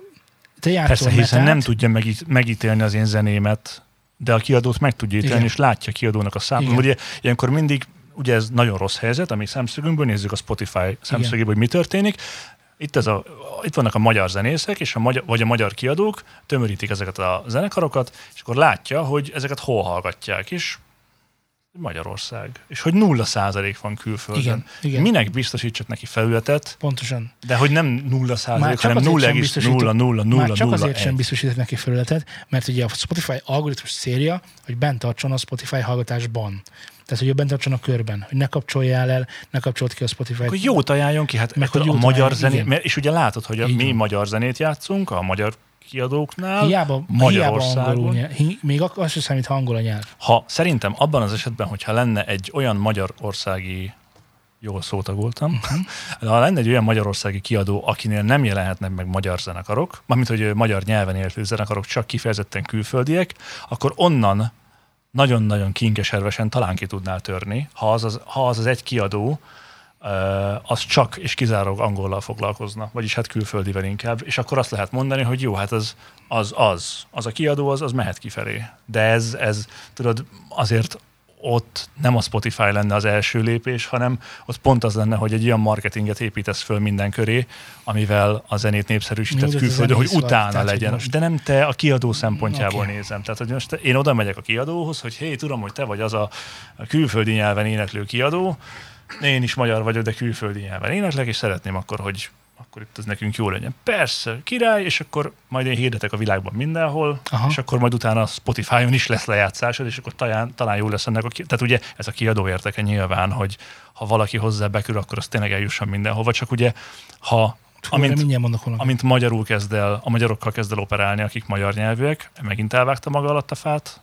te játszol Persze, hiszen metát, nem tudja megít, megítélni az én zenémet, de a kiadót meg tudja ítélni, és látja a kiadónak a számot. Ugye ilyenkor mindig, ugye ez nagyon rossz helyzet, ami szemszögünkből nézzük a Spotify szemszögéből, hogy mi történik. Itt, ez a, itt vannak a magyar zenészek, és a magyar, vagy a magyar kiadók tömörítik ezeket a zenekarokat, és akkor látja, hogy ezeket hol hallgatják, és Magyarország. És hogy nulla százalék van külföldön. Igen, igen. Minek biztosítsak neki felületet? Pontosan. De hogy nem nulla százalék, hanem nulla nulla, nulla, nulla, csak azért sem biztosít neki felületet, mert ugye a Spotify algoritmus célja, hogy bent tartson a Spotify hallgatásban. Tehát, hogy bent tartson a körben, hogy ne kapcsoljál el, ne kapcsolt ki a Spotify-t. Akkor jót ajánljon ki, hát Meg, hogy a magyar zenét, és ugye látod, hogy a mi magyar zenét játszunk, a magyar kiadóknál hiába, Magyarországon. Hiába angolul még az sem számít, ha angol a nyelv. Ha szerintem abban az esetben, hogyha lenne egy olyan magyarországi jól szótagoltam. De ha lenne egy olyan magyarországi kiadó, akinél nem jelenhetnek meg magyar zenekarok, mármint hogy magyar nyelven élő zenekarok, csak kifejezetten külföldiek, akkor onnan nagyon-nagyon kinkeservesen talán ki tudnál törni, ha az az, ha az, az egy kiadó, az csak és kizárólag angollal foglalkozna, vagyis hát külföldivel inkább, és akkor azt lehet mondani, hogy jó, hát az az, az, az a kiadó, az, az mehet kifelé. De ez, ez, tudod, azért ott nem a Spotify lenne az első lépés, hanem ott pont az lenne, hogy egy olyan marketinget építesz föl minden köré, amivel a zenét népszerűsített ez külföldön, hogy utána tehát, legyen. most- De nem te a kiadó szempontjából Oké. nézem. Tehát, hogy most én oda megyek a kiadóhoz, hogy hé, tudom, hogy te vagy az a külföldi nyelven éneklő kiadó, én is magyar vagyok, de külföldi nyelven éneklek, és szeretném akkor, hogy akkor itt ez nekünk jó legyen. Persze, király, és akkor majd én hirdetek a világban mindenhol, Aha. és akkor majd utána Spotify-on is lesz lejátszásod, és akkor talán, talán jó lesz ennek a ki... Tehát ugye ez a kiadó érteke nyilván, hogy ha valaki hozzá bekül, akkor az tényleg eljusson mindenhova, csak ugye ha Hú, amint, mondok valamit. amint magyarul kezd el, a magyarokkal kezd el operálni, akik magyar nyelvűek, megint elvágta maga alatt a fát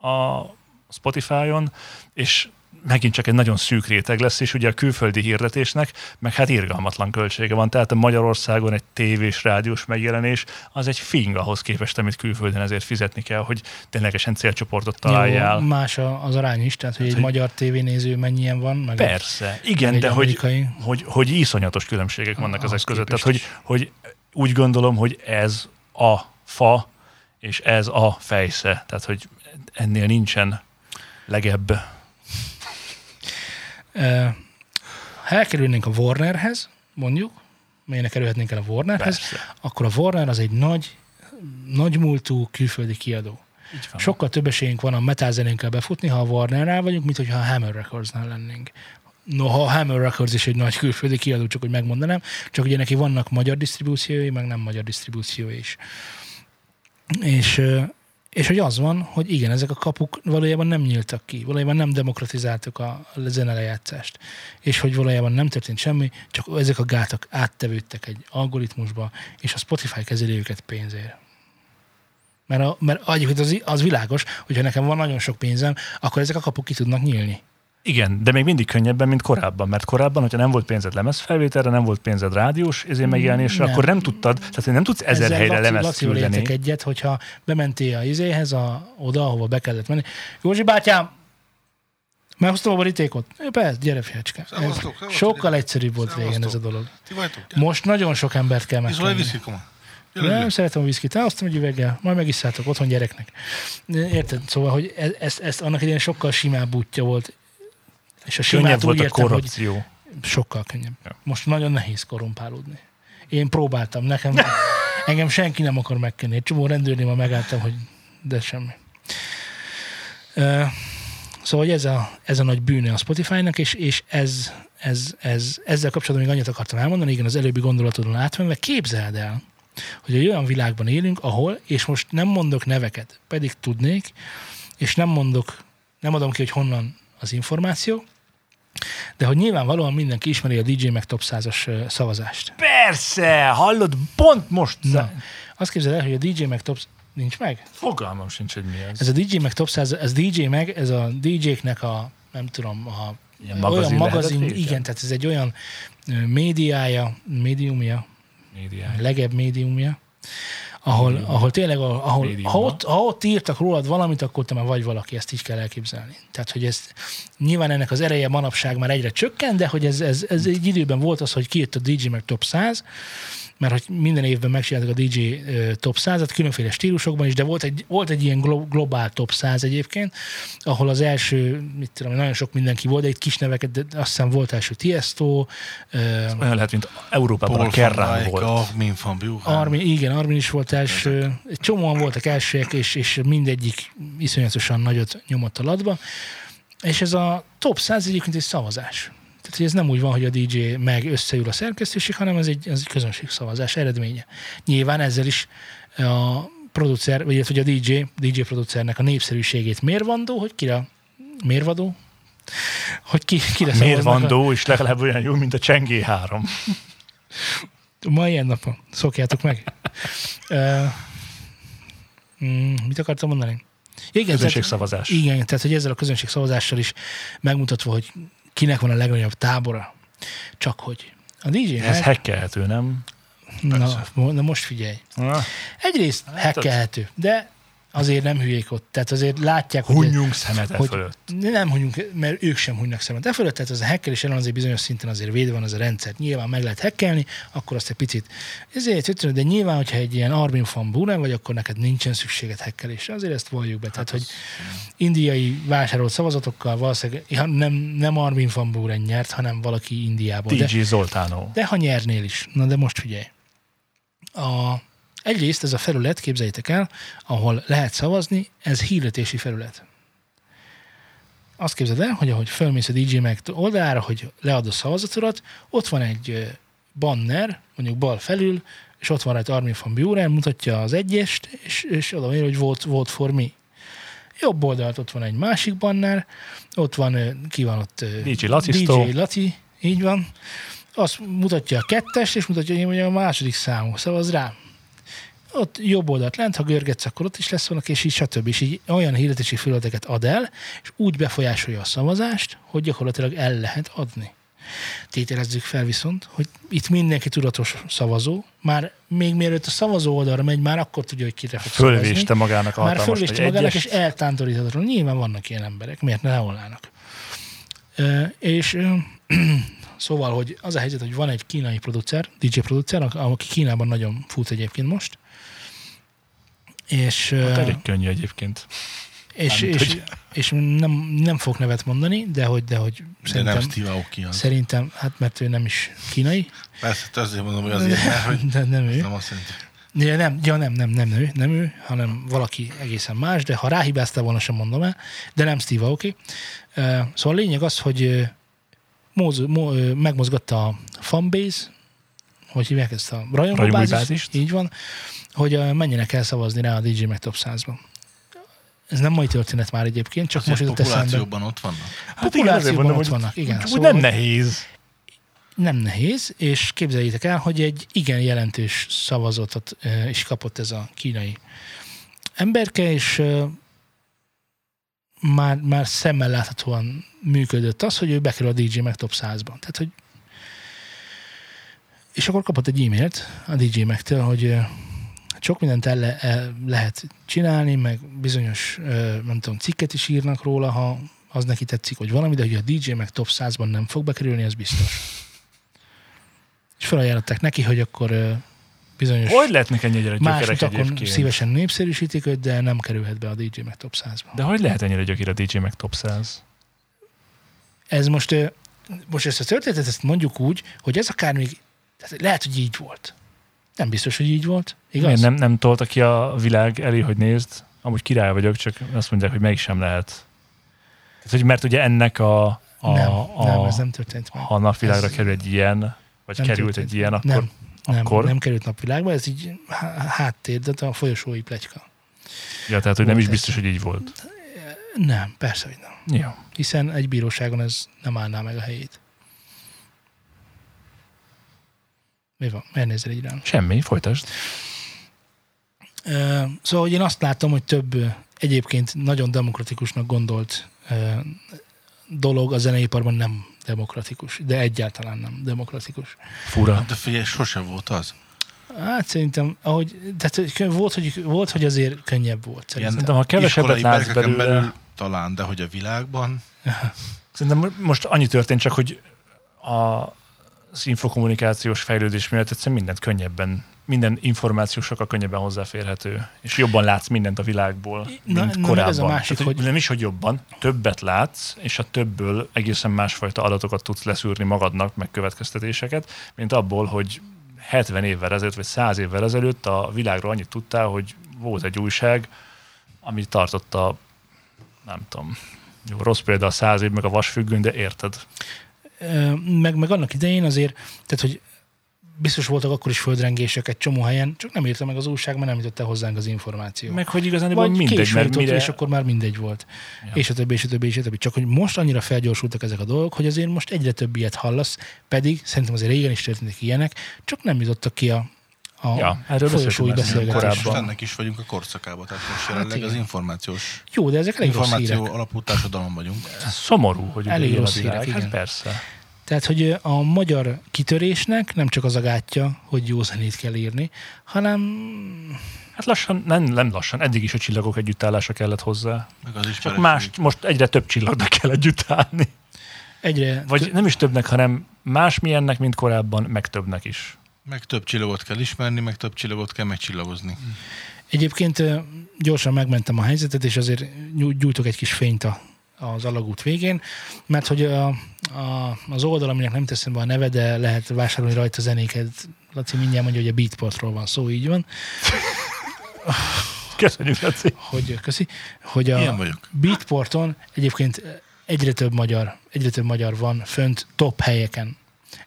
a Spotify-on, és megint csak egy nagyon szűk réteg lesz, és ugye a külföldi hirdetésnek, meg hát irgalmatlan költsége van. Tehát a Magyarországon egy tévés, rádiós megjelenés, az egy fing ahhoz képest, amit külföldön ezért fizetni kell, hogy ténylegesen célcsoportot találjál. Jó, más az arány is, tehát hogy egy hogy- magyar tévénéző mennyien van, meg Persze, igen, egy de hogy, amerikai. hogy, hogy iszonyatos különbségek vannak Ahhoz ezek között. Tehát, hogy, hogy úgy gondolom, hogy ez a fa, és ez a fejsze. Tehát, hogy ennél nincsen legebb. Ha elkerülnénk a Warnerhez, mondjuk, melynek kerülhetnénk el a Warnerhez, Persze. akkor a Warner az egy nagy, nagy múltú külföldi kiadó. Sokkal több esélyünk van a metalzenénkkel befutni, ha a Warnernál vagyunk, mint hogyha a Hammer Recordsnál lennénk. Noha a Hammer Records is egy nagy külföldi kiadó, csak hogy megmondanám, csak ugye neki vannak magyar disztribúciói, meg nem magyar disztribúciói is. És, és hogy az van, hogy igen, ezek a kapuk valójában nem nyíltak ki, valójában nem demokratizáltuk a zenelejátszást, és hogy valójában nem történt semmi, csak ezek a gátak áttevődtek egy algoritmusba, és a Spotify kezeli őket pénzért. Mert, a, mert az, az világos, hogyha nekem van nagyon sok pénzem, akkor ezek a kapuk ki tudnak nyílni. Igen, de még mindig könnyebben, mint korábban, mert korábban, hogyha nem volt pénzed lemezfelvételre, nem volt pénzed rádiós ezért megjelenésre, Nem. akkor nem tudtad, tehát nem tudsz ezer Ezzel helyre Laci- lemezt Lacival küldeni. egyet, hogyha bementél a izéhez, a, oda, ahova be kellett menni. Józsi bátyám, meghoztam a borítékot? Persze, gyere fiacska. Szevasztok, szevasztok. Sokkal egyszerűbb volt régen ez a Szevasztok. dolog. Vagytok? Most nagyon sok embert kell viszkit, koma? Nem szeretem a viszkit, elhoztam egy üveggel, majd megisszátok otthon gyereknek. Érted? Szóval, hogy ez, ezt, ezt annak idején sokkal simább útja volt. És a simát volt úgy a értem, hogy korrupció. sokkal könnyebb. Ja. Most nagyon nehéz korrumpálódni. Én próbáltam, nekem, engem senki nem akar megkenni. Egy csomó rendőrnél ma megálltam, hogy de semmi. Szóval hogy ez a, ez a nagy bűne a Spotify-nak, és, és ez, ez, ez, ezzel kapcsolatban még annyit akartam elmondani, igen, az előbbi gondolatodon átvenve, képzeld el, hogy egy olyan világban élünk, ahol, és most nem mondok neveket, pedig tudnék, és nem mondok, nem adom ki, hogy honnan az információ, de hogy nyilvánvalóan mindenki ismeri a DJ meg top 100-as ö, szavazást. Persze, hallod, pont most. Na, azt képzeld el, hogy a DJ meg top nincs meg? Fogalmam sincs, hogy mi ez. Ez a DJ meg top 100, ez DJ meg, ez a DJ-knek a, nem tudom, a Ilyen olyan magazin magazin, lehetett létre? igen, tehát ez egy olyan médiája, médiumja, Médiája. legebb médiumja, ahol, ahol tényleg, ahol, ha, ott, ha ott írtak rólad valamit, akkor te már vagy valaki, ezt így kell elképzelni. Tehát, hogy ez nyilván ennek az ereje manapság már egyre csökken, de hogy ez, ez, ez egy időben volt az, hogy kijött a DJ meg top 100, mert hogy minden évben megcsináltak a DJ top 100-at, különféle stílusokban is, de volt egy, volt egy ilyen glo- globál top 100 egyébként, ahol az első, mit tudom, nagyon sok mindenki volt, de itt kis neveket, de azt hiszem volt első Tiesto, ö, Olyan lehet, mint Európában Paul a Kerrán volt. Armin van. Armin, igen, Armin is volt első. Egy csomóan voltak elsőek, és, és mindegyik iszonyatosan nagyot nyomott a ladba. És ez a top 100 egyébként egy szavazás. Tehát, hogy ez nem úgy van, hogy a DJ meg összeül a szerkesztőség, hanem ez egy, ez egy közönségszavazás eredménye. Nyilván ezzel is a producer, vagy hogy a DJ, DJ producernek a népszerűségét mérvandó, hogy kire mérvadó, hogy ki, kire van a- és legalább olyan jó, mint a Csengé 3. Ma ilyen napon. Szokjátok meg. uh, mm, mit akartam mondani? Igen, Közönségszavazás. Tehát, igen, tehát hogy ezzel a közönségszavazással is megmutatva, hogy kinek van a legnagyobb tábora. Csak hogy a DJ Ez hack, hackelhető, nem? na, na most figyelj. Na, Egyrészt Hát hackelhető, de azért nem hülyék ott. Tehát azért látják, hogy... Hunjunk szemet e hogy fölött. nem hunyunk, mert ők sem hunynak szemet. E fölött, tehát az a hackelés ellen azért bizonyos szinten azért védve van az a rendszer. Nyilván meg lehet hackelni, akkor azt egy picit, ezért, de nyilván, hogyha egy ilyen Armin van Buren vagy, akkor neked nincsen szükséged hackelésre. Azért ezt valljuk be. Tehát, hogy indiai vásárolt szavazatokkal valószínűleg nem, nem Armin van Buren nyert, hanem valaki Indiából. De, DJ Zoltánó. de ha nyernél is. Na de most figyelj. A, egyrészt ez a felület, képzeljétek el, ahol lehet szavazni, ez hirdetési felület. Azt képzeld el, hogy ahogy fölmész a DJ Mag oldalára, hogy lead a szavazatodat, ott van egy banner, mondjuk bal felül, és ott van egy Armin van Buren, mutatja az egyest, és, és oda van hogy vote, vote for me. Jobb oldalt ott van egy másik banner, ott van, ki van ott? DJ Lacisztó. DJ Laci, így van. Azt mutatja a kettest, és mutatja, hogy én a második számú. Szavaz rám. Ott jobb oldalt lent, ha görgetsz, akkor ott is lesz valaki, és így stb. És így olyan hirdetési felületeket ad el, és úgy befolyásolja a szavazást, hogy gyakorlatilag el lehet adni. Tételezzük fel viszont, hogy itt mindenki tudatos szavazó, már még mielőtt a szavazó oldalra megy, már akkor tudja, hogy kire fog szavazni. Fölvéste magának a Már fölvéste magának, és egyest. eltántoríthatatlan. Nyilván vannak ilyen emberek, miért ne leolnának. És szóval, hogy az a helyzet, hogy van egy kínai producer, DJ producer, aki Kínában nagyon fut egyébként most, és, Hát elég könnyű egyébként. és, mármint, és, hogy- és nem, nem fog nevet mondani, de hogy, de hogy De szerintem, nem Steve Aoki az. szerintem, hát mert ő nem is kínai, Persze, hát azért mondom, hogy azért, mert hogy de nem ő. nem azt jelenti. Ja, nem, ja, nem, nem, nem ő, nem ő, hanem valaki egészen más, de ha ráhibáztál volna, sem mondom el, de nem Steve Aoki. Szóval a lényeg az, hogy móz, uh, megmozgatta a fanbase, hogy hívják ezt a Rajongóbázist. így van, hogy menjenek el szavazni rá a DJ meg Top 100-ban. Ez nem mai történet már egyébként, csak Azért most jutott eszembe. populációban ott vannak. Hát azért Populációban mondom, ott vannak, igen. Úgy Szóval- nem nehéz. nem nehéz, és képzeljétek el, hogy egy igen jelentős szavazatot is kapott ez a kínai emberke, és már, már szemmel láthatóan működött az, hogy ő bekerül a DJ meg top 100-ban. Tehát, hogy és akkor kapott egy e-mailt a DJ Megtől, hogy ö, sok mindent el, le, el lehet csinálni, meg bizonyos, nem tudom, cikket is írnak róla, ha az neki tetszik, hogy valami, de hogy a DJ meg top 100-ban nem fog bekerülni, az biztos. És felajánlották neki, hogy akkor bizonyos Hogy lehetnek ennyire más gyökerek utakon egyébként? szívesen népszerűsítik őt, de nem kerülhet be a DJ meg top 100-ba. De hogy lehet ennyire gyökér a DJ meg top 100? Ez most, most ezt a történetet ezt mondjuk úgy, hogy ez akár még, tehát lehet, hogy így volt. Nem biztos, hogy így volt. Igaz? Miért nem, nem tolta ki a világ elé, hogy nézd? Amúgy király vagyok, csak azt mondják, hogy mégsem lehet. Tehát, hogy mert ugye ennek a, a, nem, a, nem, ez nem történt meg. ha napvilágra Ez- kerül egy ilyen, vagy Nem került történt egy ilyen, meg. akkor nem, nem, akkor- nem került napvilágba, ez így há- háttér, de a folyosói pletyka. ja, tehát, hogy nem is biztos, hogy így volt. Nem, persze, hogy nem. Ja. Hiszen egy bíróságon ez nem állná meg a helyét. Mi van? Miért nézel így rám? Semmi, folytasd. Szóval, hogy én azt látom, hogy több egyébként nagyon demokratikusnak gondolt dolog a zeneiparban nem demokratikus, de egyáltalán nem demokratikus. Fura. De figyelj, sose volt az. Hát szerintem, ahogy, tehát volt, hogy, volt, hogy azért könnyebb volt. Szerintem. Ha kevesebbet látsz belőle- belül talán, de hogy a világban, Szerintem most annyi történt csak, hogy a az infokommunikációs fejlődés miatt egyszerűen mindent könnyebben, minden információ sokkal könnyebben hozzáférhető, és jobban látsz mindent a világból, Na- mint na, korábban. ez a másik, Tehát, hogy- Nem is, hogy jobban, többet látsz, és a többből egészen másfajta adatokat tudsz leszűrni magadnak, meg következtetéseket, mint abból, hogy 70 évvel ezelőtt, vagy 100 évvel ezelőtt a világról annyit tudtál, hogy volt egy újság, ami tartotta, nem tudom, jó, rossz példa a száz év, meg a vasfüggöny, de érted. Meg, meg annak idején azért, tehát hogy biztos voltak akkor is földrengések egy csomó helyen, csak nem írta meg az újság, mert nem jutott el hozzánk az információ. Meg hogy igazán Vagy mindegy, mert jutott, mire... és akkor már mindegy volt. Ja. És a többi, és a többi, és a többi. Csak hogy most annyira felgyorsultak ezek a dolgok, hogy azért most egyre több ilyet hallasz, pedig szerintem azért régen is történtek ilyenek, csak nem jutottak ki a, a Ja, erről folyosói beszéltünk már beszélgetésben. korábban. És ennek is vagyunk a korszakában, tehát most jelenleg igen. az információs, Jó, de ezek elég rossz információ hírek. alapú társadalom vagyunk. Szomorú, hogy Elég rossz hírek, Hát igen. persze. Tehát, hogy a magyar kitörésnek nem csak az a gátja, hogy jó zenét kell írni, hanem Hát lassan, nem, nem lassan, eddig is a csillagok együttállása kellett hozzá. Meg az Csak más, most egyre több csillagnak kell együttállni. egyre... Vagy nem is többnek, hanem másmilyennek, mint korábban, meg többnek is. Meg több csillagot kell ismerni, meg több csillagot kell megcsillagozni. Egyébként ö, gyorsan megmentem a helyzetet, és azért gyújtok egy kis fényt a, az alagút végén, mert hogy a, a, az oldal, aminek nem teszem be a neve, de lehet vásárolni rajta zenéket. Laci mindjárt mondja, hogy a Beatportról van szó, így van, Köszönjük, Laci. hogy köszi, hogy a Ilyen vagyok. Beatporton egyébként egyre több magyar, egyre több magyar van fönt top helyeken.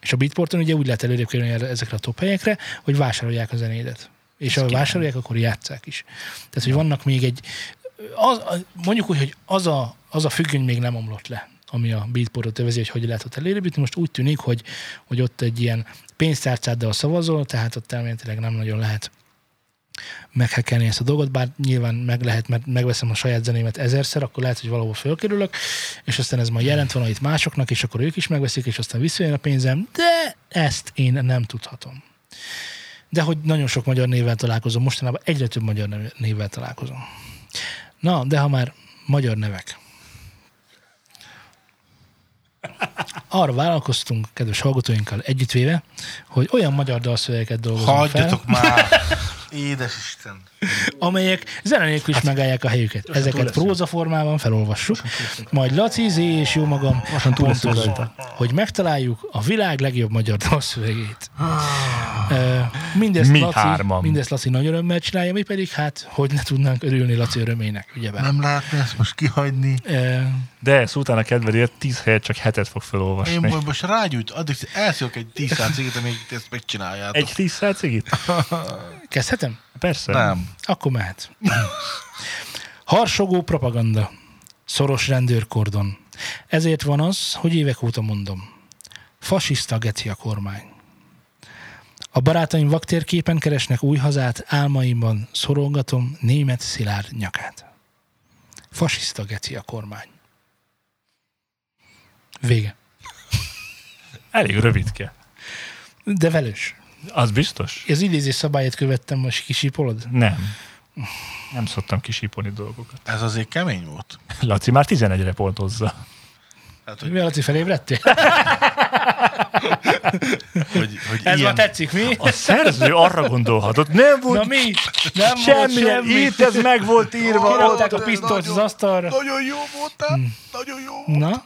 És a Beatporton ugye úgy lehet előrébb kerülni ezekre a top helyekre, hogy vásárolják a zenédet. És ha vásárolják, akkor játszák is. Tehát, hogy vannak még egy... Az, az- mondjuk úgy, hogy az a, az a függöny még nem omlott le, ami a Beatportot övezi, hogy hogy lehet ott előrébb jutni. Most úgy tűnik, hogy, hogy ott egy ilyen pénztárcáddal szavazol, tehát ott elméletileg nem nagyon lehet meghekkelni ezt a dolgot, bár nyilván meg lehet, mert megveszem a saját zenémet ezerszer, akkor lehet, hogy valahol fölkerülök, és aztán ez majd jelent valamit másoknak, és akkor ők is megveszik, és aztán visszajön a pénzem, de ezt én nem tudhatom. De hogy nagyon sok magyar névvel találkozom, mostanában egyre több magyar névvel találkozom. Na, de ha már magyar nevek. Arra vállalkoztunk, kedves hallgatóinkkal együttvéve, hogy olyan magyar dalszövegeket dolgozunk fel, Hagyjatok már! Édes Isten! amelyek zene nélkül is megállják a helyüket. Ezeket próza formában felolvassuk, majd Laci, Zé és jó magam rajta. hogy megtaláljuk a világ legjobb magyar dalszövegét. Ö, Mindezt, Mi Laci, hárman. mindezt Laci nagy örömmel csinálja, mi pedig hát, hogy ne tudnánk örülni Laci örömének, ugyebár. Nem lehetne ezt most kihagyni. De ezt utána kedvedért 10 helyet csak hetet fog Én felolvasni. majd most rágyújt, addig elszívok egy 10 cigit, amíg ezt megcsináljátok. Egy 10 cigit? kezdhetem? Persze. Nem. Akkor mehet. Harsogó propaganda. Szoros rendőrkordon. Ezért van az, hogy évek óta mondom. Fasiszta geci a kormány. A barátaim vaktérképen keresnek új hazát, álmaimban szorolgatom német szilárd nyakát. Fasiszta geci a kormány. Vége. Elég rövidke. De velős. Az biztos? Az idézés szabályát követtem, most kisípolod? Nem. Nem szoktam kisípolni dolgokat. Ez azért kemény volt. Laci már 11-re pontozza. Hát, hogy, Mi Laci felébredtél? hogy, hogy Ez ilyen, már tetszik, mi? A szerző arra gondolhatott, nem volt Na mi? Nem semmilyen, volt semmi. itt ez meg volt írva. Kirakták ott. a pisztolyt az asztalra. Nagyon jó voltál, nagyon jó volt. Na,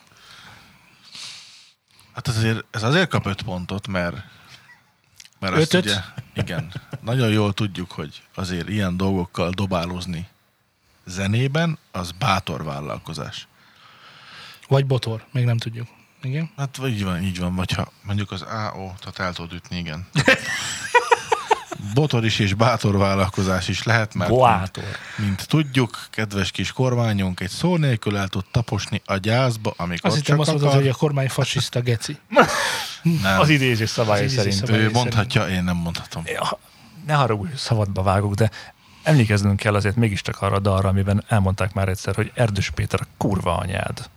Hát ez azért, ez azért kap öt pontot, mert, mert azt Ötöt? ugye, igen, nagyon jól tudjuk, hogy azért ilyen dolgokkal dobálózni zenében, az bátor vállalkozás. vagy botor, még nem tudjuk. Igen. Hát így van, így van, vagy ha mondjuk az AO, tehát el tudod ütni, igen. Botor is és bátor vállalkozás is lehet, mert Boátor. mint tudjuk, kedves kis kormányunk egy szó nélkül el tud taposni a gyászba, amikor Azt csak azt mondod, akar. hogy a kormány fasiszta geci. Nem, Az idézés idézés szerint. szabályai ő mondhatja, én nem mondhatom. Ja, ne haragudj, szabadba vágok, de emlékeznünk kell azért mégiscsak arra a dalra, amiben elmondták már egyszer, hogy Erdős Péter a kurva anyád.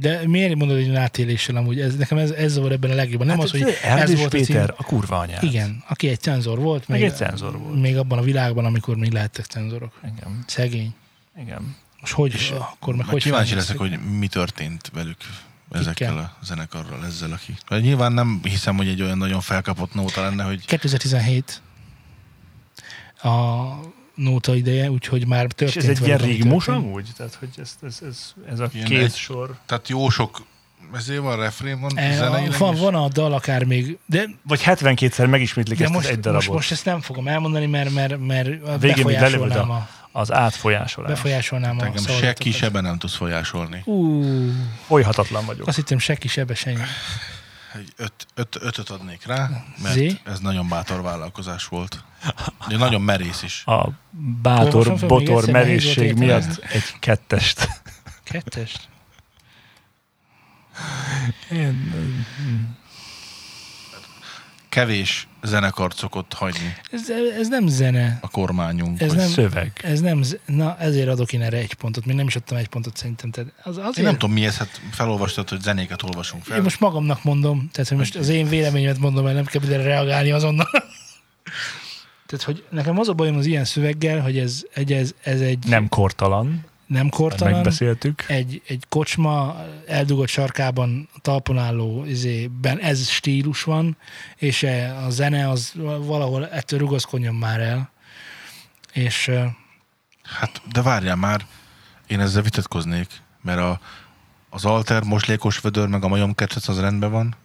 De miért mondod egy átéléssel amúgy? Ez, nekem ez, ez zavar ebben a legjobban. Nem hát az, hogy ez ez Erdős volt a Péter cím. a kurva anyád. Igen, aki egy cenzor volt. Meg még, egy cenzor volt. Még abban a világban, amikor még lehettek cenzorok. Igen. Szegény. Igen. Most hogy, és akkor meg Meg hogy kíváncsi leszek, hogy mi történt velük ezekkel a zenekarral, ezzel, aki... Vagy nyilván nem hiszem, hogy egy olyan nagyon felkapott nóta lenne, hogy 2017 a nóta ideje, úgyhogy már És történt ez egy ilyen rigmus amúgy? Tehát, hogy ez, ez, ez, ez a Ilyen két egy- sor. tehát jó sok ezért van, refrén van, E, zeneileg van, is. van a dal akár még, de, Vagy 72-szer megismétlik de ezt most, egy darabot. most, most ezt nem fogom elmondani, mert, mert, mert végén befolyásolnám, a, a, az átfolyásolás. befolyásolnám a Engem se szavazatokat. kisebben nem tudsz folyásolni. Ú, Olyhatatlan vagyok. azt hittem se kisebb senki. Egy öt, öt, ötöt adnék rá, mert Zé? ez nagyon bátor vállalkozás volt. De nagyon merész is. A bátor, még botor merészség miatt egy kettest. Kettest? Én, Kevés zenekart szokott hagyni Ez, ez nem zene. a kormányunk. Ez nem, szöveg. ez nem, na ezért adok én erre egy pontot, még nem is adtam egy pontot szerintem. Tehát az, azért, Én nem tudom mi ez, hát felolvastad, hogy zenéket olvasunk fel. Én most magamnak mondom, tehát hogy most az én véleményemet mondom, mert nem kell erre reagálni azonnal. tehát, hogy nekem az a bajom az ilyen szöveggel, hogy ez, egy, ez, ez egy Nem kortalan, nem kortalan, megbeszéltük. egy, egy kocsma eldugott sarkában talpon álló izében ez stílus van, és e- a zene az valahol ettől rugaszkodjon már el. És eh, Hát, de várjál már, én ezzel vitatkoznék, mert a, az alter, moslékos vödör, meg a majom ketrec az rendben van.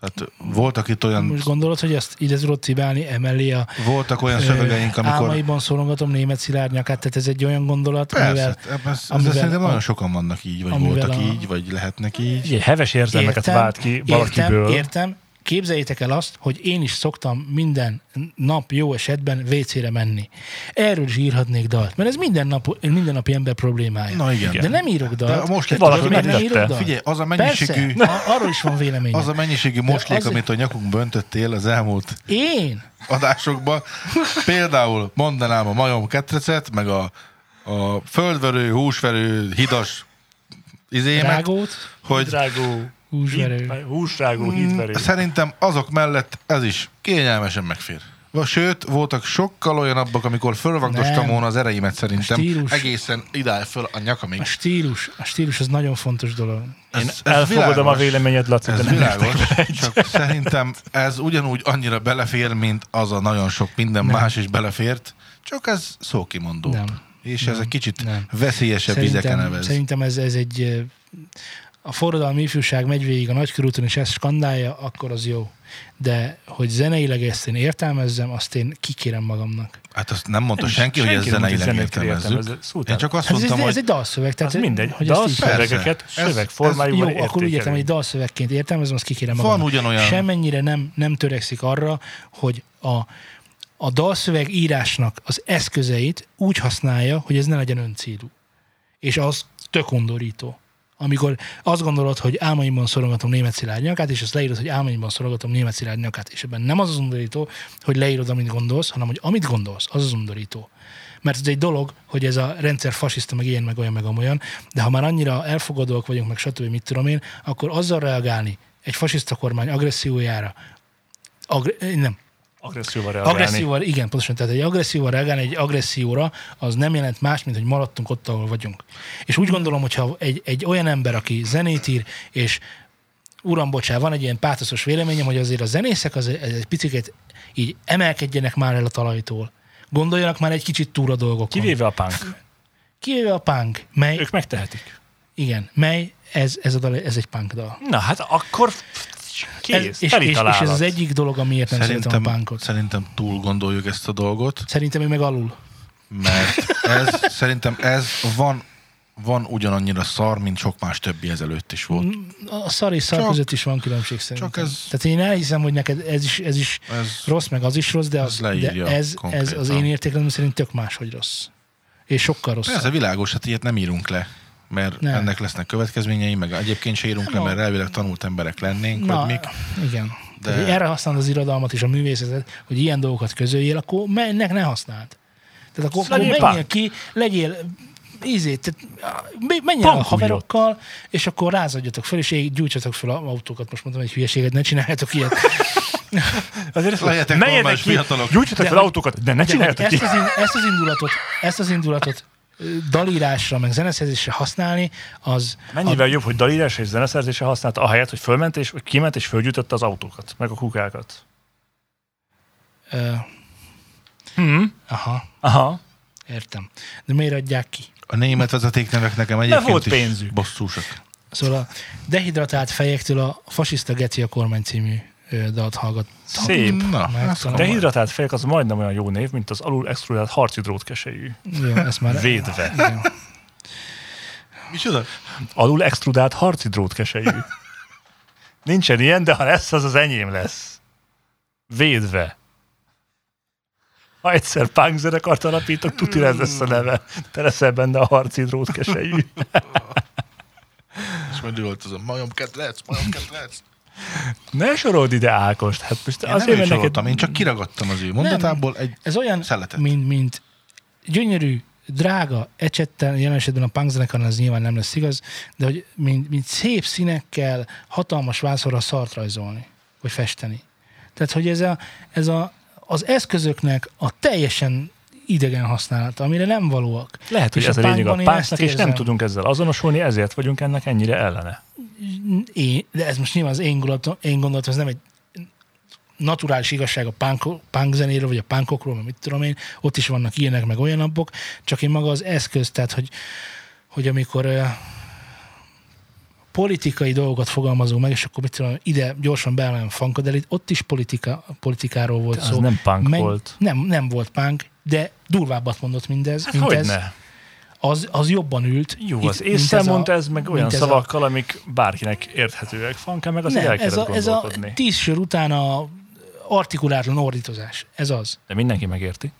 Tehát voltak itt olyan, most gondolod, hogy ezt ide tudod cibálni emellé a voltak olyan szövegeink, amikor... álmaiban szorongatom német szilárd nyakát, tehát ez egy olyan gondolat, Persze, amivel ebben, ez, amivel szerintem a- nagyon sokan vannak így, vagy voltak a- így, vagy lehetnek így. Ugye, heves érzelmeket vált ki valakiből. Értem, értem. Képzeljétek el azt, hogy én is szoktam minden nap jó esetben WC-re menni. Erről is írhatnék dalt, mert ez minden, nap, minden napi ember problémája. Na igen. De nem írok De dalt. a moslék, Valaki nem megtette. írok dalt? Figyelj, az a mennyiségű, Persze, arról is van véleményem. az a mennyiségű moslék, azért- amit a nyakunkba öntöttél az elmúlt Én? adásokban. Például mondanám a majom ketrecet, meg a, a földverő, húsverő, hidas izémet, Rágót? hogy Húsrágó, Húsverő. híd- húsrágó, hídverő. szerintem azok mellett ez is kényelmesen megfér. Sőt, voltak sokkal olyanabbak, amikor fölvagdostam Nem. volna az ereimet szerintem. stílus. Egészen idáll föl a nyakamig. A stílus, a stílus az nagyon fontos dolog. Én Ez- ez elfogadom a világos. véleményed, Laci, de Ez nem világos, csak szerintem ez ugyanúgy annyira belefér, mint az a nagyon sok minden Nem. más is belefért, csak ez szókimondó. Nem. És ez egy kicsit Nem. veszélyesebb vizeken Szerintem, nevez. szerintem ez, ez egy a forradalmi ifjúság megy végig a nagykörúton, és ezt skandálja, akkor az jó. De hogy zeneileg ezt én értelmezzem, azt én kikérem magamnak. Hát azt nem mondta Nem, senki, hogy ez senki zeneileg értelmezzük. értelmezzük. Én csak azt Hát ez, mondtam, ez, hogy ez egy dalszöveg. Tehát, Az mindegy, hogy de ezt a így- szövegeket Ez- ez- szövegformájúban jó, akkor úgy értem, hogy dalszövegként értelmezem, azt kikérem Van magamnak. ugyanolyan- Semmennyire nem, nem törekszik arra, hogy a, a dalszöveg írásnak az eszközeit úgy használja, hogy ez ne legyen öncélú. És az tök undorító. Amikor azt gondolod, hogy álmaimban szorongatom német szilárd nyakát, és azt leírod, hogy álmaimban szorongatom német szilárd nyakát, és ebben nem az az undorító, hogy leírod, amit gondolsz, hanem hogy amit gondolsz, az az undorító. Mert ez egy dolog, hogy ez a rendszer fasiszta, meg ilyen, meg olyan, meg amolyan, de ha már annyira elfogadóak vagyunk, meg stb. mit tudom én, akkor azzal reagálni egy fasiszta kormány agressziójára, agre- nem, Agresszióval reagálni. Agresszióval, igen, pontosan, tehát egy agresszióval reagálni egy agresszióra, az nem jelent más, mint hogy maradtunk ott, ahol vagyunk. És úgy gondolom, hogyha egy, egy olyan ember, aki zenét ír, és uram, bocsá, van egy ilyen pátoszos véleményem, hogy azért a zenészek az egy, egy picit így emelkedjenek már el a talajtól. Gondoljanak már egy kicsit túl a dolgokon. Kivéve a punk. Kivéve a punk, mely, Ők megtehetik. igen, mely, ez, ez, a dal, ez egy punk dal. Na hát akkor kész, Ez, és, és, és, ez az egyik dolog, amiért nem szeretem szerintem, a punkot. szerintem túl gondoljuk ezt a dolgot, Szerintem ő meg alul. mert ez, szerintem ez van, van ugyanannyira szar, mint sok más többi ezelőtt is volt. A szar és szar Csak- között is van különbség szerintem. csak ez- Tehát én elhiszem, hogy neked ez is, ez is Ez, rossz, meg az is rossz, de, Ez az, leírja de ez, ez az én értékrendem szerint tök más, hogy rossz. És sokkal rosszabb. persze világos, hát ilyet nem írunk le, mert Nem. ennek lesznek következményei, meg egyébként se írunk le, No. mert elvileg tanult emberek lennénk, Na, vagy mik. igen. De- De... Erre használod az irodalmat és a művészetet, hogy ilyen dolgokat közöljél, akkor ennek ne használd. Tehát akkor, akkor Legyél menjél ki, legyél ízét, tehát, menjél el a haverokkal, és akkor rázadjatok fel, és ég- gyújtsatok fel a autókat. Most mondtam egy hülyeséget, ne csináljátok ilyet. Azért ezt Legyetek normális ki, fiatalok. Gyújtsatok De fel autókat, de ne De csináljátok ezt, ki. az, in- ezt az indulatot, ezt az indulatot dalírásra, meg zeneszerzésre használni, az Mennyivel jobb, hogy dalírás és zeneszerzése használta, ahelyett, hogy fölment és vagy kiment és fölgyújtotta az autókat, meg a kukákat. ö, Hmm. aha, Aha. értem. De miért adják ki? A német vezetéknevek nekem egyébként volt is pénzük. bosszúsak. Szóval a dehidratált fejektől a fasiszta Geci a kormány című dalt hallgat. Szép. Na, Meg ez talán- De komoly. hidratált fejek az majdnem olyan jó név, mint az alul extrudált harci drótkesejű. Jó, ezt már... Védve. Igen. Micsoda? Alul extrudált harci drótkesejű. Nincsen ilyen, de ha lesz, az az enyém lesz. Védve. Ha egyszer punk zenekart alapítok, tuti ez lesz a neve. Te leszel benne a harci drótkesejű. És majd volt az a majom kedvenc, majom kedvenc. Ne sorold ide Ákost. Hát most Én azért, nem mert neked... én csak kiragadtam az ő mondatából egy Ez olyan, szeletet. mint, mint gyönyörű, drága, ecsettel, jelen esetben a punk zenekaron ez nyilván nem lesz igaz, de hogy mint, mint szép színekkel hatalmas vászorra szart rajzolni, vagy festeni. Tehát, hogy ez, a, ez a, az eszközöknek a teljesen idegen használata, amire nem valóak. Lehet, hogy És ez a a lényeg a ezt és nem tudunk ezzel azonosulni, ezért vagyunk ennek ennyire ellene. Én, de ez most nyilván az én gondolatom, én gondolatom, ez nem egy naturális igazság a punk, punk zenéről, vagy a punkokról, vagy mit tudom én, ott is vannak ilyenek, meg olyan napok, csak én maga az eszköz, tehát, hogy, hogy amikor uh, politikai dolgokat fogalmazunk meg, és akkor mit tudom, ide gyorsan beemelem Funkadelit, ott is politika, politikáról volt Az szó. nem punk volt. Nem, nem volt punk, de durvábbat mondott mindez. Hát mint hogy ez. ne? Az, az jobban ült. Jó, az észre ez a- mondta ez, meg olyan ez a- szavakkal, amik bárkinek érthetőek. Fanka meg azért Nem, el ez a, ez a tíz sör után a artikulátlan ordítozás. Ez az. De mindenki megérti.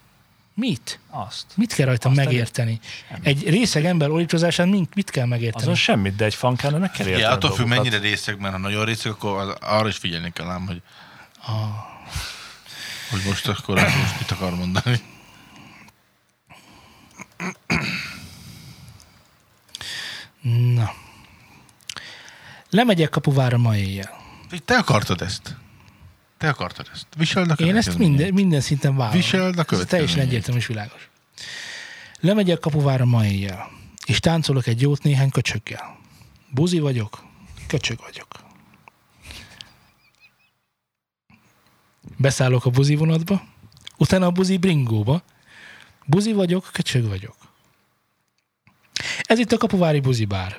Mit? Azt. Mit kell rajta Azt megérteni? Egy részeg ember ordítozásán mit, mit kell megérteni? Azon semmit, de egy fankának meg kell érteni. Ja, attól függ, mennyire részeg, mert ha nagyon részeg, akkor az, arra is figyelni kell ám, hogy, Ah, hogy most akkor most mit akar mondani. Na. Lemegyek kapuvára ma éjjel. Te akartad ezt. Te akartad ezt. Viseld a Én ezt minden, minden szinten vállalom. Viseld a Ez teljesen egyértelmű és világos. Lemegyek kapuvára ma éjjel, és táncolok egy jót néhány köcsöggel. Buzi vagyok, köcsög vagyok. Beszállok a buzi vonatba, utána a buzi bringóba. Buzi vagyok, köcsög vagyok. Ez itt a kapuvári buzi bár.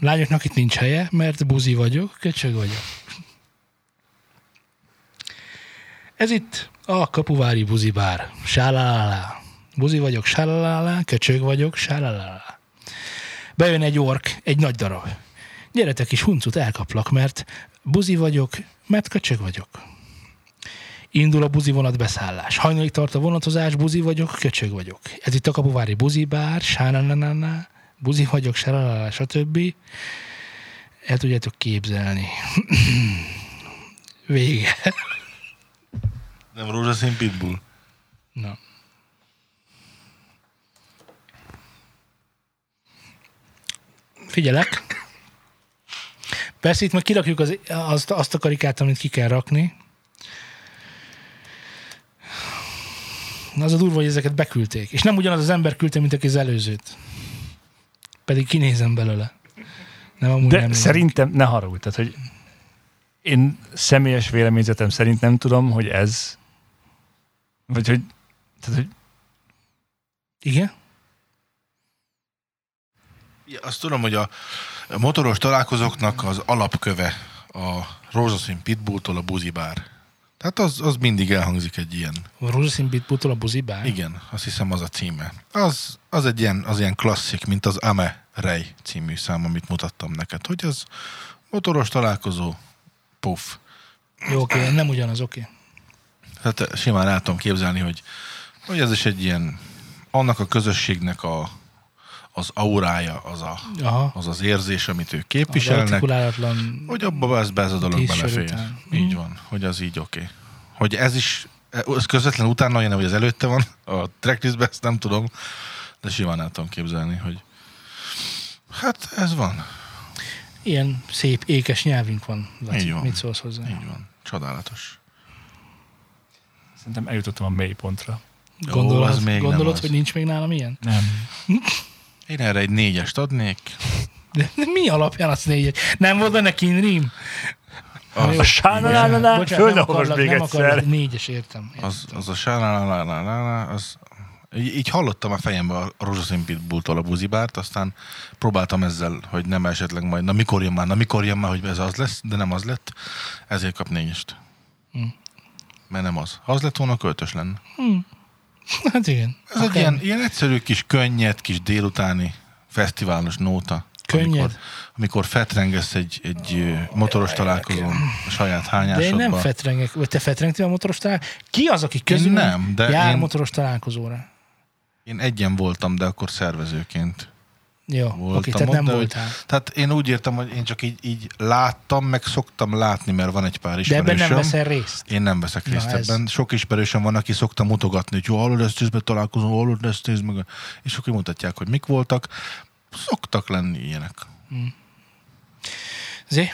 Lányoknak itt nincs helye, mert buzi vagyok, köcsög vagyok. Ez itt a Kapuvári Buzi Bár. Sálalala. Buzi vagyok, sálalala, köcsög vagyok, sálalala. Bejön egy ork, egy nagy darab. Gyeretek is huncut elkaplak, mert buzi vagyok, mert köcsög vagyok. Indul a buzi vonat beszállás. Hajnalig tart a vonatozás, buzi vagyok, köcsög vagyok. Ez itt a kapuvári buzi bár, sánananana, buzi vagyok, sálalala, stb. El tudjátok képzelni. Vége. Nem rózsaszín pitbull. Na. Figyelek. Persze itt meg kirakjuk az, azt, azt a karikát, amit ki kell rakni. Az a durva, hogy ezeket beküldték. És nem ugyanaz az ember küldte, mint aki az előzőt. Pedig kinézem belőle. Nem, amúgy De nem nézem. szerintem, ne haragudj, tehát, hogy én személyes véleményzetem szerint nem tudom, hogy ez, vagy hogy, tehát, hogy Igen? Ja, azt tudom, hogy a motoros találkozóknak az alapköve a rózsaszín pitbulltól a buzibár. Tehát az, az mindig elhangzik egy ilyen. Rózsaszín bitbutól a buzibár? Igen, azt hiszem az a címe. Az, az egy ilyen, az ilyen klasszik, mint az Ame Ray című szám, amit mutattam neked, hogy az motoros találkozó, puff. Jó, oké, nem ugyanaz, oké. Tehát simán tudom képzelni, hogy, hogy ez is egy ilyen, annak a közösségnek a, az aurája, az, a, Aha. az az érzés, amit ők képviselnek, hogy abba ez be ez a dolog belefér. után. Így van, hogy az így oké. Okay. Hogy ez is, ez közvetlen utána jön, vagy az előtte van, a tracklistben ezt nem tudom, de simán el tudom képzelni, hogy hát ez van, ilyen szép, ékes nyelvünk van. Laci. Így van. Mit szólsz hozzá? így van, csodálatos. szerintem eljutottam a mélypontra. Gondolod, az még nem gondolod az. hogy nincs még nálam ilyen? Nem. Én erre egy négyest adnék. De, de mi alapján az négy? Nem volt benne kinrím? Az, A sánalánánál, Bocsánat, föl nem ne olvasd akarlak, még nem egyszer. akarlak, négyes értem. az, az a sánálálálálá, az így, így hallottam a fejembe a rózsaszín pitbulltól a buzibárt, aztán próbáltam ezzel, hogy nem esetleg majd, na mikor jön már, na mikor jön már, hogy ez az lesz, de nem az lett, ezért kap négyest. mert nem az. Ha az lett volna, költös lenne. Hát igen. Ez egy ilyen, ilyen egyszerű kis könnyed, kis délutáni fesztiválos nóta. Könnyed? Amikor, amikor fetrengesz egy, egy motoros találkozón a saját De én nem fetrengek, vagy te fetrengtél a motoros találkozóra? Ki az, aki közül nem, de jár én- motoros találkozóra? Én egyen voltam, de akkor szervezőként. Jó, Voltam oké, tehát ott, nem de hogy- voltál. Tehát én úgy értem, hogy én csak így, így láttam, meg szoktam látni, mert van egy pár De ismerősöm. ebben nem veszel részt. Én nem veszek Na, részt ez- ebben. Sok ismerősöm van, aki szokta mutogatni, hogy jó, hallod, ezt tízbe találkozom, hallod, ezt tíz meg. És akkor mutatják, hogy mik voltak. Szoktak lenni ilyenek. Zé?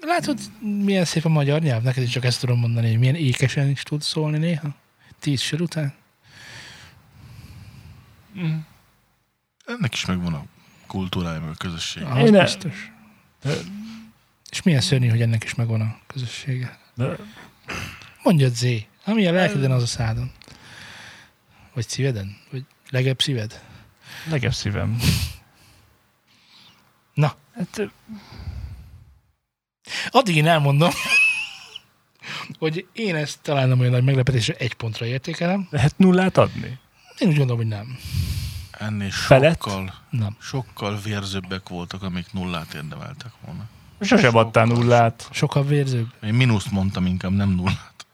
Látod, milyen szép a magyar nyelv? Neked is csak ezt tudom mondani, hogy milyen ékesen is tud szólni néha. Tíz sor után. Ennek is megvan a kultúrája, meg a közösség. Az Én biztos. És milyen szörnyű, hogy ennek is megvan a közössége. De Mondjad Zé, ami a lelkeden, az a szádon. Vagy szíveden? Vagy legebb szíved? legebb szívem. Na, Hát, addig én elmondom, hogy én ezt talán nem olyan nagy meglepetésre egy pontra értékelem. lehet nullát adni? Én úgy gondolom, hogy nem. Ennél Felett? sokkal, Nem. sokkal vérzőbbek voltak, amik nullát érdemeltek volna. Sosem adtál nullát. Sokkal vérzőbb. Én mínuszt mondtam inkább, nem nullát.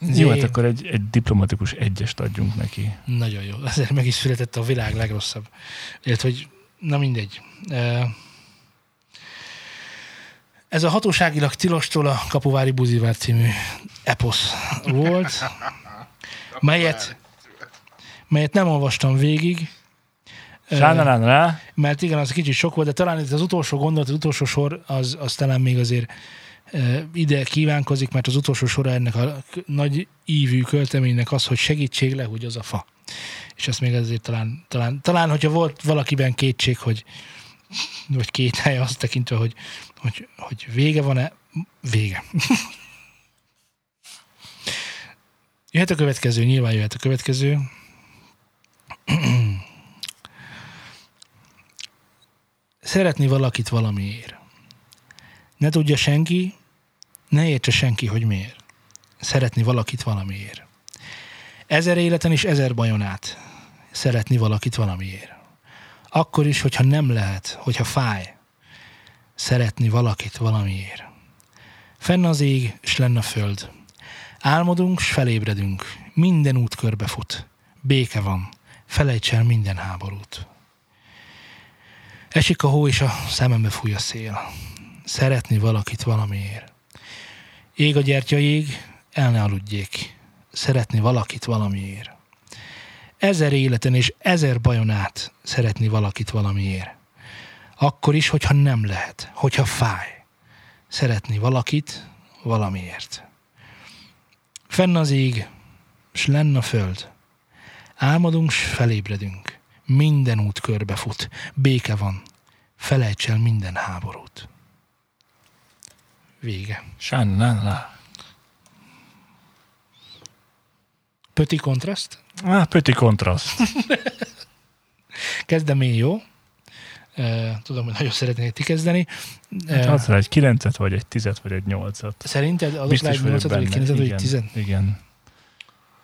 Jó, hát akkor egy, egy diplomatikus egyest adjunk neki. Nagyon jó. Ezért meg is született a világ legrosszabb. Illetve, hogy na mindegy. Eh, Ez a hatóságilag tilostól a Kapuvári Buzivár című eposz volt, melyet, melyet nem olvastam végig, Sánalán rá. mert igen, az kicsit sok volt, de talán itt az utolsó gondolat, az utolsó sor, az, az talán még azért ide kívánkozik, mert az utolsó sora ennek a nagy ívű költeménynek az, hogy segítség le, hogy az a fa. És ezt még azért talán, talán, talán hogyha volt valakiben kétség, hogy vagy két hely azt tekintve, hogy, hogy, hogy vége van-e, vége. jöhet a következő, nyilván jöhet a következő. szeretni valakit valamiért. Ne tudja senki, ne értse senki, hogy miért. Szeretni valakit valamiért. Ezer életen is ezer bajon át. Szeretni valakit valamiért. Akkor is, hogyha nem lehet, hogyha fáj. Szeretni valakit valamiért. Fenn az ég, s lenn a föld. Álmodunk, s felébredünk. Minden út körbefut. Béke van. Felejts el minden háborút. Esik a hó, és a szemembe fúj a szél. Szeretni valakit valamiért. Ég a gyertya ég, el ne aludjék. Szeretni valakit valamiért. Ezer életen és ezer bajon át szeretni valakit valamiért. Akkor is, hogyha nem lehet, hogyha fáj. Szeretni valakit valamiért. Fenn az ég, s lenn a föld. Álmodunk, s felébredünk. Minden út körbefut. Béke van. Felejts el minden háborút. Vége. Rá. Pöti kontraszt. Ah, pöti kontraszt. Kezdem én jó. Tudom, hogy nagyon szeretnék ti kezdeni. Hát adsz rá egy kilencet, vagy egy tizet, vagy egy nyolcat. szerinted adok rá Biztos egy vagyok 8 vagy benne. 9 vagy igen, 10 igen.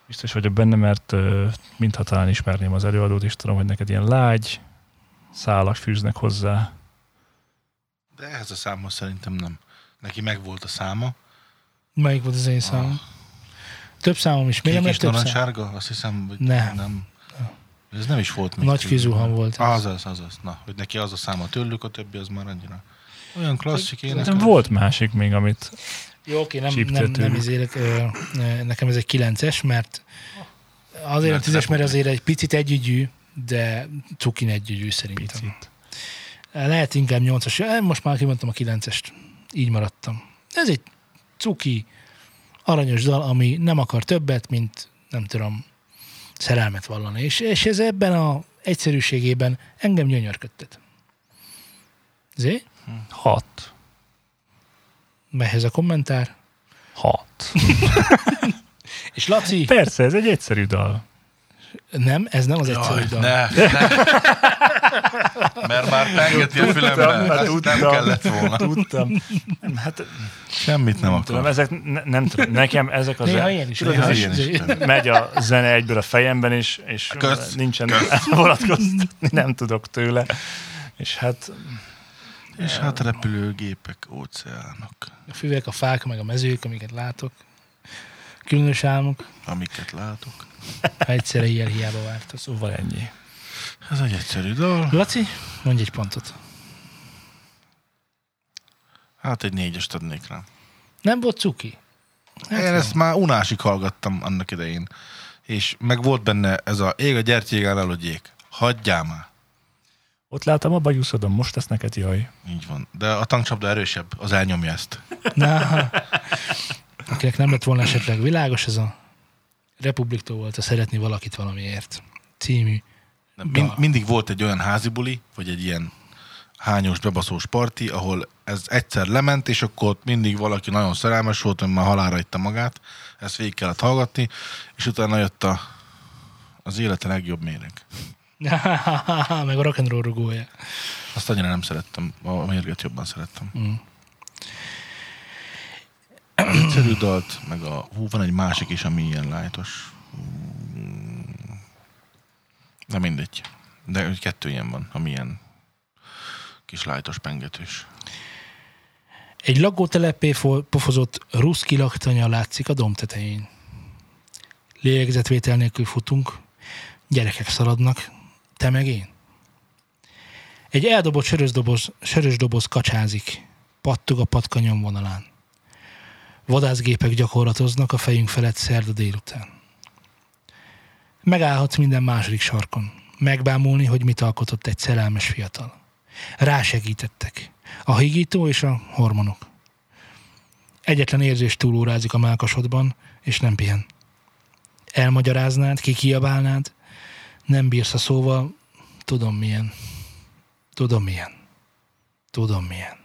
Biztos vagyok benne, mert mintha talán ismerném az előadót, és tudom, hogy neked ilyen lágy szálak fűznek hozzá. De ehhez a számhoz szerintem nem. Neki megvolt a száma. Melyik volt az én számom? Több számom is. Miért nem Kék lett és több szám? Azt hiszem, hogy Nem. nem. Ez nem is volt még. Nagy tőlük. fizuhan volt ez. Azaz, azaz. Na, hogy neki az a száma tőlük, a többi az már annyira. Olyan klasszik De énekes. volt másik még, amit Jó, oké, nem, nem, nem izélek, nekem ez egy 9-es, mert azért a Mert 10-es, mert azért egy picit együgyű, de cukin együgyű szerintem. picit. Lehet inkább 8-as. Eh, Most már kimondtam a 9-est. Így maradtam. Ez egy cuki, aranyos dal, ami nem akar többet, mint nem tudom, szerelmet vallani. És, és ez ebben a egyszerűségében engem gyönyörködtet. Zé? Hat. Mehez a kommentár. Hat. És Laci, Persze, ez egy egyszerű dal. nem, ez nem az egyszerű Jaj, dal. ne, ne. Mert már, pengeti a. Tudtam, Ezt tudtam. nem kellett volna. Tudtam. Nem, hát Semmit nem nem tudom, akar. ezek, ne, nem tudom, nekem ezek az... Néha ilyen is. Néha ilyen is. megy a zene egyből a fejemben, és, és Kösz. nincsen vonatkoztatni, nem tudok tőle. És hát És hát repülőgépek, óceánok, A füvek, a fák, meg a mezők, amiket látok. Különös álmok, amiket látok. ha egyszerre ilyen hiába vártasz. szóval ennyi. Ez egy egyszerű dal. Laci, mondj egy pontot. Hát egy négyest adnék rá. Nem volt cuki? Hát Én ezt már unásig hallgattam annak idején. És meg volt benne ez a ég a gyertyégán elodjék. Hagyjál már. Ott látom a bajuszodon, most tesz neked jaj. Így van. De a tankcsapda erősebb, az elnyomja ezt. Na, akinek nem lett volna esetleg világos, ez a Republiktól volt a Szeretni valakit valamiért című. Nem, Mind, mindig volt egy olyan házi buli, vagy egy ilyen hányos, bebaszós parti, ahol ez egyszer lement, és akkor ott mindig valaki nagyon szerelmes volt, hogy már halára itta magát, ezt végig kellett hallgatni, és utána jött a, az élete legjobb méreg. meg a rock'n'roll rugója. Azt annyira nem szerettem, a mérget jobban szerettem. Mm. Egyszerű dalt, meg a, hú, van egy másik is, ami ilyen lájtos. De mindegy. De kettő ilyen van, ami ilyen kis lájtos pengetős. Egy lakótelepé fo- pofozott ruszki laktanya látszik a domb tetején. Lélegzetvétel nélkül futunk, gyerekek szaladnak, te meg én. Egy eldobott sörös doboz, sörös doboz kacsázik, pattog a patka nyomvonalán. Vadászgépek gyakorlatoznak a fejünk felett szerda délután. Megállhatsz minden második sarkon, megbámulni, hogy mit alkotott egy szerelmes fiatal. Rásegítettek. A higító és a hormonok. Egyetlen érzés túlórázik a mákasodban, és nem pihen. Elmagyaráznád, kikiabálnád, nem bírsz a szóval, tudom milyen. Tudom milyen. Tudom milyen.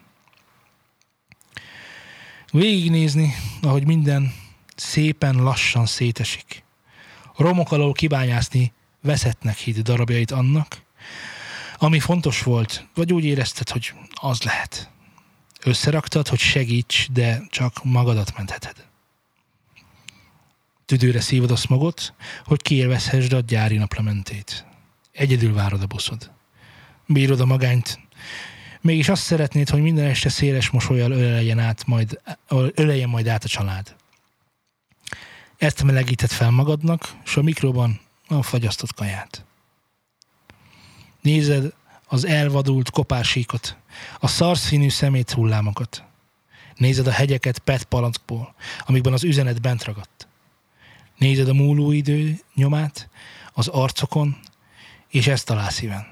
Végignézni, ahogy minden szépen lassan szétesik. Romok alól kibányászni veszettnek híd darabjait annak, ami fontos volt, vagy úgy érezted, hogy az lehet. Összeraktad, hogy segíts, de csak magadat mentheted. Tüdőre szívod a smogot, hogy kiélvezhessd a gyári naplementét. Egyedül várod a buszod. Bírod a magányt, mégis azt szeretnéd, hogy minden este széles mosolyal öleljen, át majd, öleljen majd át a család. Ezt melegíted fel magadnak, és a mikroban a fagyasztott kaját. Nézed az elvadult kopársíkot, a szarszínű szemét hullámokat. Nézed a hegyeket PET palackból, amikben az üzenet bent ragadt. Nézed a múló idő nyomát az arcokon, és ezt talál szíven.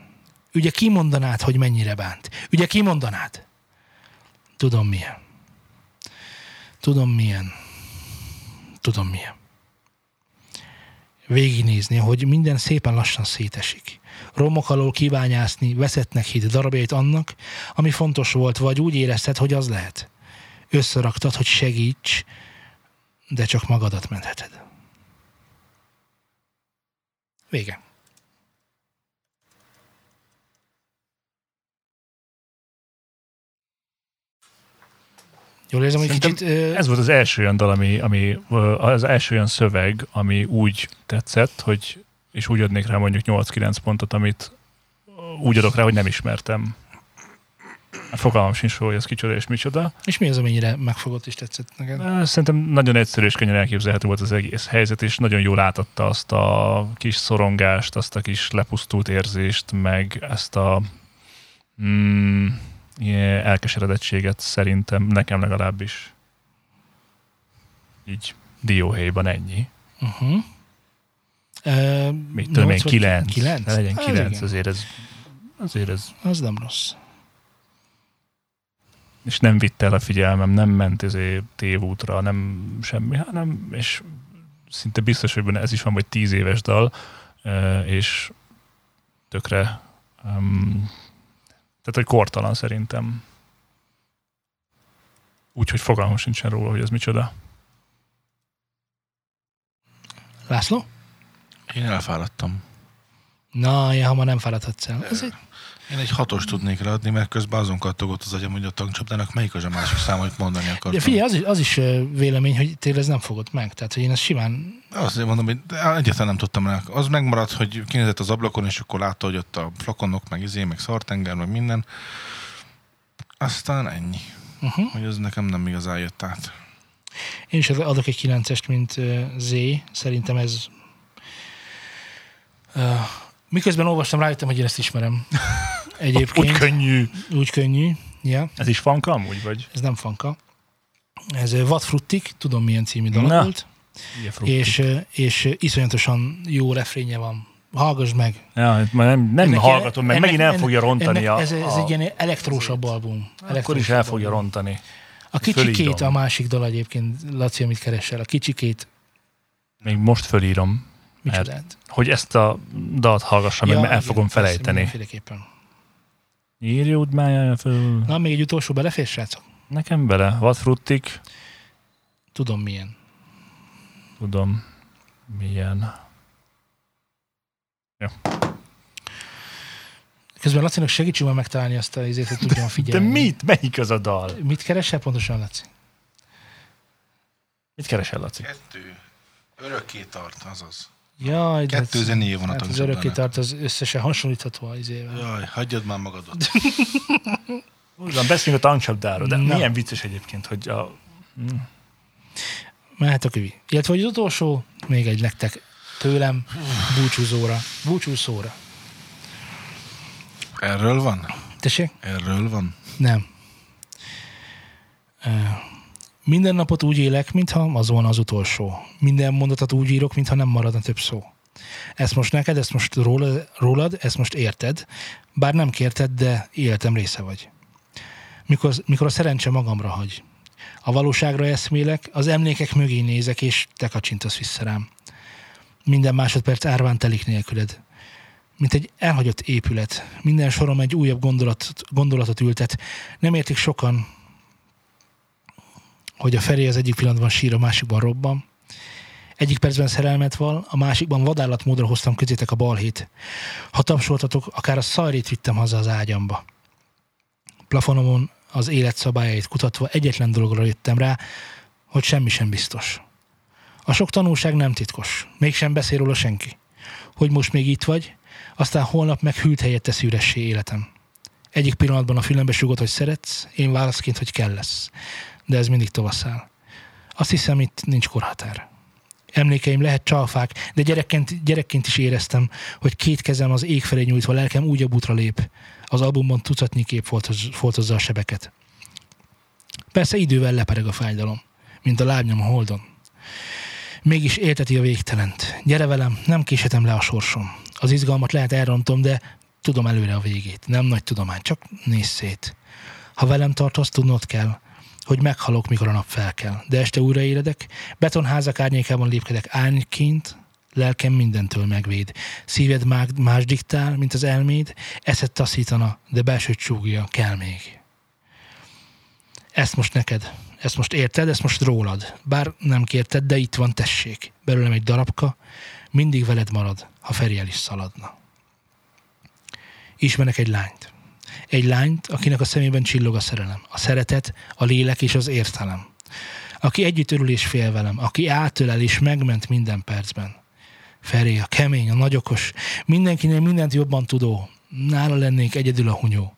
Ugye kimondanád, hogy mennyire bánt? Ugye kimondanád? Tudom milyen. Tudom milyen. Tudom milyen. Végignézni, hogy minden szépen lassan szétesik. Romok alól kíványászni, veszettnek hit darabjait annak, ami fontos volt, vagy úgy érezted, hogy az lehet. Összeraktad, hogy segíts, de csak magadat mentheted. Vége. Jól érzem, hogy kicsit... ö, Ez volt az első olyan dal, ami, ami az első olyan szöveg, ami úgy tetszett, hogy és úgy adnék rá mondjuk 8-9 pontot, amit úgy adok rá, hogy nem ismertem. Hát Fogalmam sincs, hogy ez kicsoda és micsoda. És mi az, amennyire megfogott és tetszett neked? Szerintem nagyon egyszerű és könnyen elképzelhető volt az egész helyzet, és nagyon jól átadta azt a kis szorongást, azt a kis lepusztult érzést, meg ezt a mm, elkeseredettséget szerintem, nekem legalábbis. Így dióhéjban ennyi. Uh-huh. Uh, Mit tudom én, kilenc. Kilenc? Ne legyen kilenc, igen. azért ez, azért ez, Az nem rossz. és nem vitte el a figyelmem, nem ment ezért tévútra, nem semmi, hanem, és szinte biztos, hogy benne ez is van, vagy tíz éves dal, és tökre, um, tehát, hogy kortalan szerintem. Úgyhogy fogalmam sincsen róla, hogy ez micsoda. László? Én elfáradtam. Na, ilyen hamar nem fáradhatsz el. Ez egy, Én egy hatos tudnék ráadni, mert közben azon kattogott az agyam, hogy a tankcsapdának melyik az a másik szám, amit mondani akartam. de figyelj, az is, az is vélemény, hogy tényleg ez nem fogod meg. Tehát, hogy én ezt simán Azt mondom, hogy egyáltalán nem tudtam rá. Az megmaradt, hogy kinézett az ablakon, és akkor látta, hogy ott a flakonok, meg izé, meg szartenger, meg minden. Aztán ennyi. Uh-huh. Hogy az nekem nem igazán jött át. Én is adok egy 9-est, mint Z. Szerintem ez... Miközben olvastam, rájöttem, hogy én ezt ismerem. Egyébként. Úgy könnyű. Úgy könnyű. Ja, Ez is fanka amúgy, vagy? ez nem fanka. Ez What Fruttik, tudom milyen című dal volt. És, és iszonyatosan jó refrénye van. Hallgass meg. Ja, hát nem, nem Ennek- hallgatom meg, ennek- megint el fogja rontani ennek, a, ez, ez a, egy ilyen elektrósabb album. Akkor is Elektrósabb el fogja album. rontani. A kicsikét a másik dal egyébként, Laci, amit keresel. A kicsikét, Még most fölírom, micsodát? hogy ezt a dalt hallgassam, meg, mert el igen, fogom felejteni. mindenféleképpen. Írjód már föl. Na, még egy utolsó belefér, srácok? Nekem bele. Vad fruttik, Tudom milyen. tudom milyen. Közben Lacinak segítsünk már megtalálni azt a izét, hogy tudjam De figyelni. mit? Melyik az a dal? Mit keresel pontosan, Laci? Mit keresel, Laci? Kettő. Örökké tart, azaz. Jaj, de Kettő zenéje van a hát az tankcsapdának. örökké tart, az összesen hasonlítható az izével. Jaj, hagyjad már magadot. Úgy van, beszéljünk a tankcsapdáról, de Na. milyen vicces egyébként, hogy a... Mehet a kövi. Illetve, hogy az utolsó, még egy nektek tőlem búcsúzóra. Búcsúszóra. Erről van? Tessék? Erről van? Nem. Ö, Minden napot úgy élek, mintha az volna az utolsó. Minden mondatot úgy írok, mintha nem maradna több szó. Ezt most neked, ezt most rólad, rólad, ezt most érted, bár nem kérted, de életem része vagy. Mikor, mikor a szerencse magamra hagy. A valóságra eszmélek, az emlékek mögé nézek, és te kacsintasz vissza rám. Minden másodperc árván telik nélküled. Mint egy elhagyott épület. Minden sorom egy újabb gondolatot, gondolatot ültet. Nem értik sokan, hogy a Feri az egyik pillanatban sír, a másikban robban. Egyik percben szerelmet val, a másikban vadállatmódra hoztam közétek a balhét. Ha tapsoltatok, akár a szajrét vittem haza az ágyamba. Plafonomon az élet szabályait kutatva egyetlen dologra jöttem rá, hogy semmi sem biztos. A sok tanulság nem titkos, mégsem beszél róla senki. Hogy most még itt vagy, aztán holnap meg hűlt helyet tesz üressé életem. Egyik pillanatban a fülembe sugod, hogy szeretsz, én válaszként, hogy kell lesz. De ez mindig tovasszál. Azt hiszem, itt nincs korhatár. Emlékeim lehet csalfák, de gyerekként, gyerekként is éreztem, hogy két kezem az ég felé nyújtva lelkem újabb útra lép. Az albumban tucatnyi kép foltoz- foltozza a sebeket. Persze idővel lepereg a fájdalom, mint a lábnyom a holdon. Mégis élteti a végtelent. Gyere velem, nem késhetem le a sorsom. Az izgalmat lehet elrontom, de tudom előre a végét. Nem nagy tudomány, csak nézz szét. Ha velem tartasz, tudnod kell, hogy meghalok, mikor a nap felkel. De este újra éledek, betonházak árnyékában lépkedek árnyként, lelkem mindentől megvéd. Szíved má- más diktál, mint az elméd, eszed taszítana, de belső csúgja kell még. Ezt most neked, ezt most érted, ezt most rólad. Bár nem kérted, de itt van, tessék. Belőlem egy darabka, mindig veled marad, ha Feri el is szaladna. Ismerek egy lányt. Egy lányt, akinek a szemében csillog a szerelem. A szeretet, a lélek és az értelem. Aki együtt örül és fél velem. Aki átölel és megment minden percben. Feri, a kemény, a nagyokos, mindenkinél mindent jobban tudó. Nála lennék egyedül a hunyó.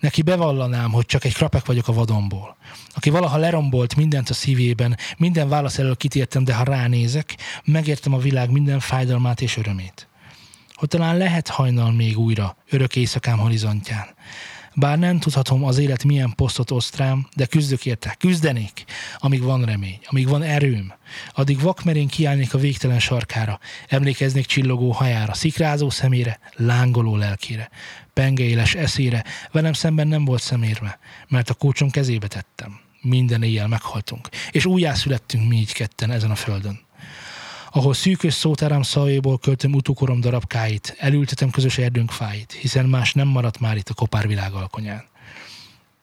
Neki bevallanám, hogy csak egy krapek vagyok a vadonból. Aki valaha lerombolt mindent a szívében, minden válasz elől kitértem, de ha ránézek, megértem a világ minden fájdalmát és örömét. Hogy talán lehet hajnal még újra, örök éjszakám horizontján. Bár nem tudhatom az élet milyen posztot oszt rám, de küzdök érte, küzdenék, amíg van remény, amíg van erőm. Addig vakmerén kiállnék a végtelen sarkára, emlékeznék csillogó hajára, szikrázó szemére, lángoló lelkére, pengeéles eszére, velem szemben nem volt szemérme, mert a kulcsom kezébe tettem. Minden éjjel meghaltunk, és újjászülettünk mi így ketten ezen a földön ahol szűkös szótárám szavaiból költöm utókorom darabkáit, elültetem közös erdőnk fáit, hiszen más nem maradt már itt a kopárvilág alkonyán.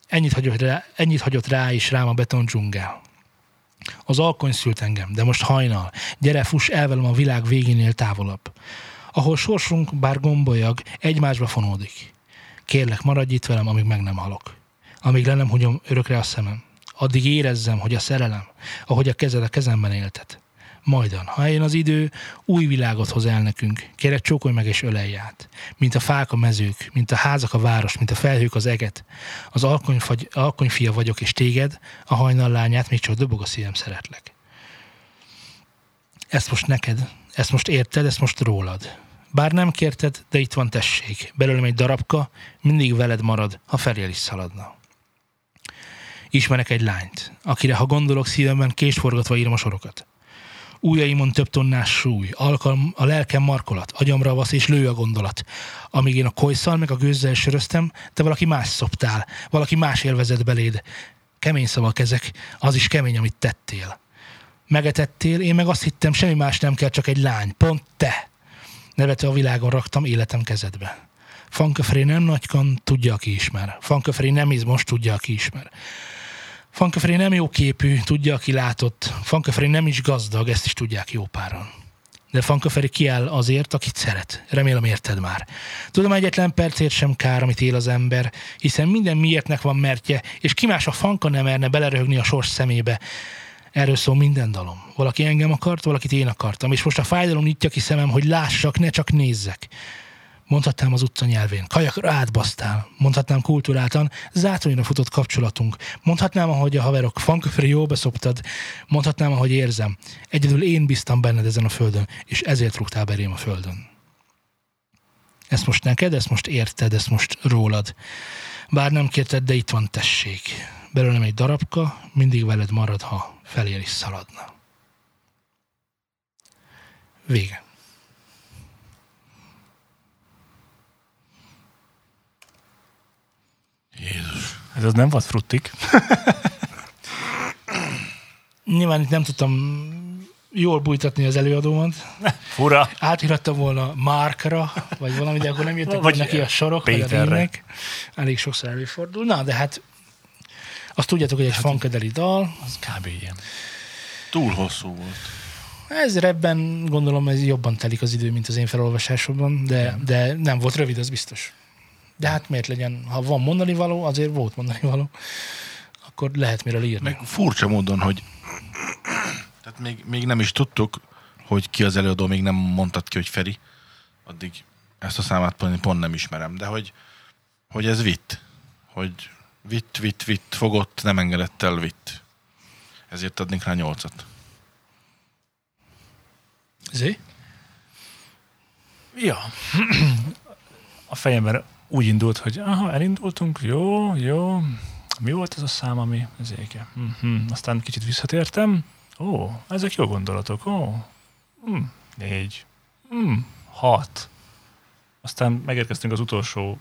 Ennyit hagyott rá, ennyit hagyott rá is rám a beton dzsungel. Az alkony szült engem, de most hajnal. Gyere, fuss el velem a világ végénél távolabb. ahol sorsunk bár gombolyag, egymásba fonódik. Kérlek, maradj itt velem, amíg meg nem halok. Amíg le nem húgyom örökre a szemem. Addig érezzem, hogy a szerelem, ahogy a kezed a kezemben éltet. Majdan, ha eljön az idő, új világot hoz el nekünk. Kérek, csókolj meg és ölelj át. Mint a fák a mezők, mint a házak a város, mint a felhők az eget. Az alkonyfagy, alkonyfia vagyok, és téged, a hajnal lányát, még csak dobog a szívem, szeretlek. Ezt most neked, ezt most érted, ezt most rólad. Bár nem kérted, de itt van tessék. Belőlem egy darabka, mindig veled marad, ha felél is szaladna. Ismerek egy lányt, akire, ha gondolok szívemben, kést forgatva írom a sorokat. Újjaimon több tonnás súly, alkalm, a lelkem markolat, agyamra vasz és lő a gondolat. Amíg én a kojszal meg a gőzzel söröztem, te valaki más szoptál, valaki más élvezett beléd. Kemény szavak ezek, az is kemény, amit tettél. Megetettél, én meg azt hittem, semmi más nem kell, csak egy lány, pont te. Nevetve a világon raktam életem kezedbe. Fanköfré nem nagykan, tudja, aki ismer. Fanköfré nem izmos, tudja, aki ismer. Fanköfré nem jó képű, tudja, aki látott. Fanköfré nem is gazdag, ezt is tudják jó páran. De Fanköferi kiáll azért, akit szeret. Remélem érted már. Tudom, egyetlen percért sem kár, amit él az ember, hiszen minden miértnek van mertje, és ki más a fanka nem merne beleröhögni a sors szemébe. Erről szól minden dalom. Valaki engem akart, valakit én akartam, és most a fájdalom nyitja ki szemem, hogy lássak, ne csak nézzek. Mondhatnám az utca nyelvén, kajakra átbasztál. Mondhatnám kulturáltan, zátonyra futott kapcsolatunk. Mondhatnám, ahogy a haverok fanköfri jó beszoptad. Mondhatnám, ahogy érzem. Egyedül én bíztam benned ezen a földön, és ezért rúgtál berém a földön. Ezt most neked, ezt most érted, ezt most rólad. Bár nem kérted, de itt van tessék. Belőlem egy darabka, mindig veled marad, ha felér is szaladna. Vége. Jézus. Ez az nem volt fruttik. Nyilván itt nem tudtam jól bújtatni az előadómat. Fura. Átírhattam volna Márkra, vagy valami, de akkor nem jöttek Vagy volna ki a sorok, vagy a Péterre. rímek. Elég sokszor előfordul. Na, de hát azt tudjátok, hogy egy funkadeli dal. Az kb. ilyen. Túl hosszú volt. Ez ebben gondolom ez jobban telik az idő, mint az én felolvasásomban, de, de nem volt rövid, az biztos. De hát miért legyen, ha van mondani való, azért volt mondani való, akkor lehet miről írni. Meg furcsa módon, hogy tehát még, még nem is tudtuk, hogy ki az előadó, még nem mondtad ki, hogy Feri. Addig ezt a számát pont, pont nem ismerem, de hogy, hogy ez vitt. Hogy vitt, vitt, vitt, fogott, nem engedett el, vitt. Ezért adnék rá nyolcat. Zé? Ja. A fejemben úgy indult, hogy aha, elindultunk, jó, jó. Mi volt ez a szám, ami az éke? Uh-huh. Aztán kicsit visszatértem. Ó, ezek jó gondolatok. Ó, hm, négy, hm, hat. Aztán megérkeztünk az utolsó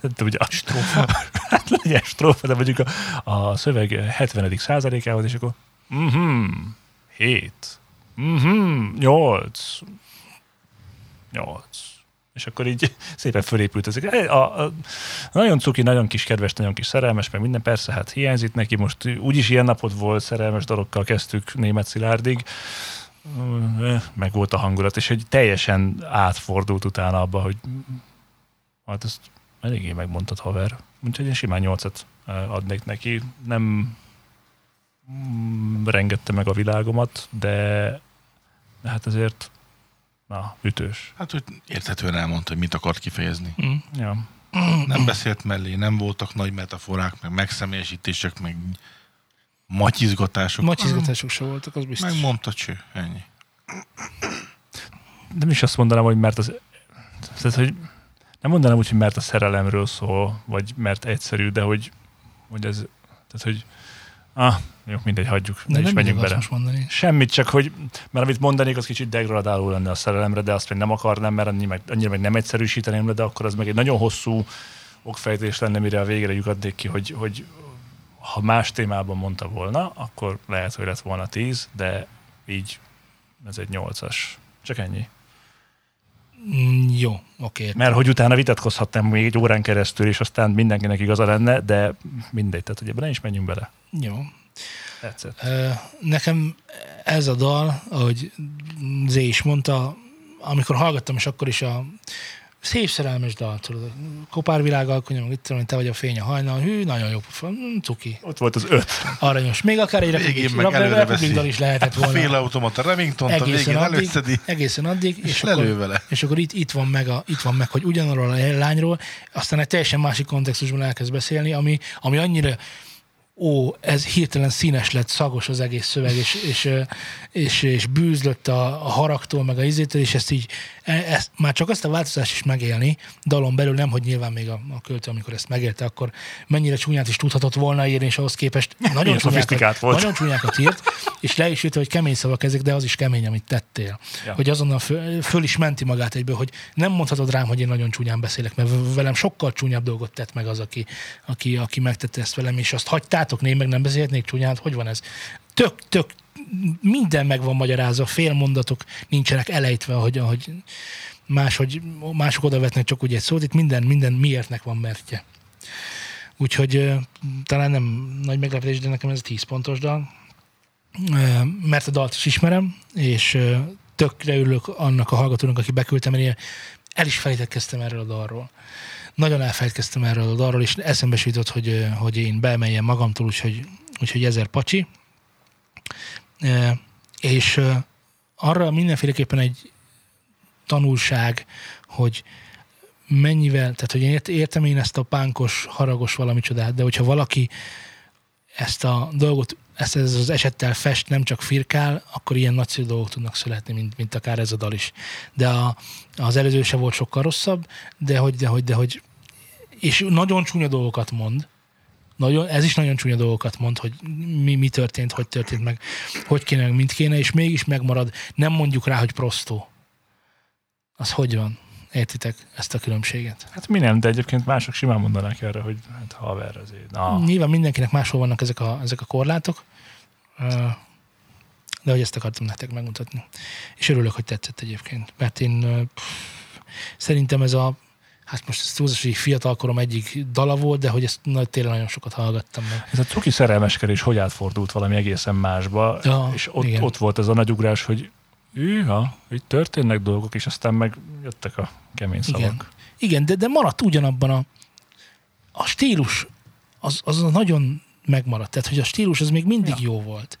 de ugye a strófa. hát legyen strófa, de mondjuk a, a szöveg 70. százalékához, és akkor mhm, hét, mhm, nyolc, nyolc. És akkor így szépen fölépült ezek. A, a, nagyon cuki, nagyon kis kedves, nagyon kis szerelmes, meg minden persze, hát hiányzik neki. Most úgyis ilyen napot volt, szerelmes dologkal kezdtük német Szilárdig. Meg volt a hangulat, és hogy teljesen átfordult utána abba, hogy hát ezt eléggé megmondtad, haver. Úgyhogy én simán nyolcat adnék neki. Nem mm, rengette meg a világomat, de hát azért na, ütős. Hát, hogy érthetően elmondta, hogy mit akart kifejezni. Mm. Ja. Nem beszélt mellé, nem voltak nagy metaforák, meg megszemélyesítések, meg matyizgatások. Macsizgatások se voltak, az biztos. Megmondta cső, ennyi. Nem is azt mondanám, hogy mert az... Tehát, hogy nem mondanám úgy, hogy mert a szerelemről szól, vagy mert egyszerű, de hogy, hogy ez... Tehát, hogy ah, jó, mindegy, hagyjuk, ne De is azt bele. mondani. Semmit, csak hogy, mert amit mondanék, az kicsit degradáló lenne a szerelemre, de azt még nem akarnám, mert annyi meg, annyira meg nem egyszerűsíteném le, de akkor az meg egy nagyon hosszú okfejtés lenne, mire a végre lyukadnék ki, hogy, hogy ha más témában mondta volna, akkor lehet, hogy lett volna tíz, de így ez egy nyolcas. Csak ennyi. Mm, jó, oké. Mert hogy utána vitatkozhatnám még egy órán keresztül, és aztán mindenkinek igaza lenne, de mindegy, tehát hogy ebben is menjünk bele. Jó. Tetszett. Nekem ez a dal, ahogy Zé is mondta, amikor hallgattam, és akkor is a szép szerelmes dal, tudod, kopárvilág alkonyom, itt tudom, te vagy a fény a hajnal, hű, nagyon jó mm, cuki, Ott volt az öt. aranyos. Még akár egy Végén republik, meg rap- előre republik veszi dal is lehetett a volna. félautomata Remington, a végén addig, előszedi, egészen addig, és, és akkor, lelő vele. és akkor itt, itt, van meg a, itt van meg, hogy ugyanarról a lányról, aztán egy teljesen másik kontextusban elkezd beszélni, ami, ami annyira ó, ez hirtelen színes lett, szagos az egész szöveg, és, és, és, és bűzlött a, a haragtól, meg a izétől, és ezt így, e- ezt, már csak azt a változást is megélni, dalon belül nem, hogy nyilván még a, a költő, amikor ezt megélte, akkor mennyire csúnyát is tudhatott volna írni, és ahhoz képest nagyon csúnyákat, volt. nagyon csúnyákat írt, és le is írta, hogy kemény szavak ezek, de az is kemény, amit tettél. Ja. Hogy azonnal föl, föl is menti magát egyből, hogy nem mondhatod rám, hogy én nagyon csúnyán beszélek, mert velem sokkal csúnyább dolgot tett meg az, aki, aki, aki megtette ezt velem, és azt hagytátok, né, meg nem beszélhetnék csúnyán, hogy van ez? Tök, tök, minden meg van magyarázva, félmondatok nincsenek elejtve, hogy, ahogy máshogy, mások odavetnek csak úgy egy szót, itt minden, minden miértnek van mertje. Úgyhogy talán nem nagy meglepetés, de nekem ez a 10 pontos dal. Mert a dalt is ismerem, és tökre örülök annak a hallgatónak, aki beküldte, mert én el is felejtetkeztem erről a dalról. Nagyon elfelejtkeztem erről a dalról, és eszembe jutott, hogy, hogy én beemeljem magamtól, úgyhogy, úgyhogy ezer pacsi. Ö, És arra mindenféleképpen egy tanulság, hogy mennyivel, tehát hogy én ért- értem én ezt a pánkos, haragos valami csodát, de hogyha valaki ezt a dolgot, ezt ez az esettel fest, nem csak firkál, akkor ilyen nagyszerű dolgok tudnak születni, mint, mint akár ez a dal is. De a, az előző se volt sokkal rosszabb, de hogy, de hogy, de hogy, és nagyon csúnya dolgokat mond, nagyon, ez is nagyon csúnya dolgokat mond, hogy mi, mi történt, hogy történt meg, hogy kéne, meg mint kéne, és mégis megmarad. Nem mondjuk rá, hogy prostó. Az hogy van? Értitek ezt a különbséget? Hát mi nem, de egyébként mások simán mondanák erre, hogy hát haver azért. Na, Nyilván mindenkinek máshol vannak ezek a, ezek a korlátok, de hogy ezt akartam nektek megmutatni. És örülök, hogy tetszett egyébként, mert én szerintem ez a hát most ez túlzás, hogy fiatalkorom egyik dala volt, de hogy ezt na, tényleg nagyon sokat hallgattam meg. Ez a cuki szerelmeskedés hogy átfordult valami egészen másba, Ja, és ott, igen. ott volt ez a nagy ugrás, hogy őha, itt történnek dolgok, és aztán meg jöttek a kemény szavak. Igen. Igen, de, de maradt ugyanabban a, a stílus, az, az nagyon megmaradt. Tehát, hogy a stílus az még mindig ja. jó volt.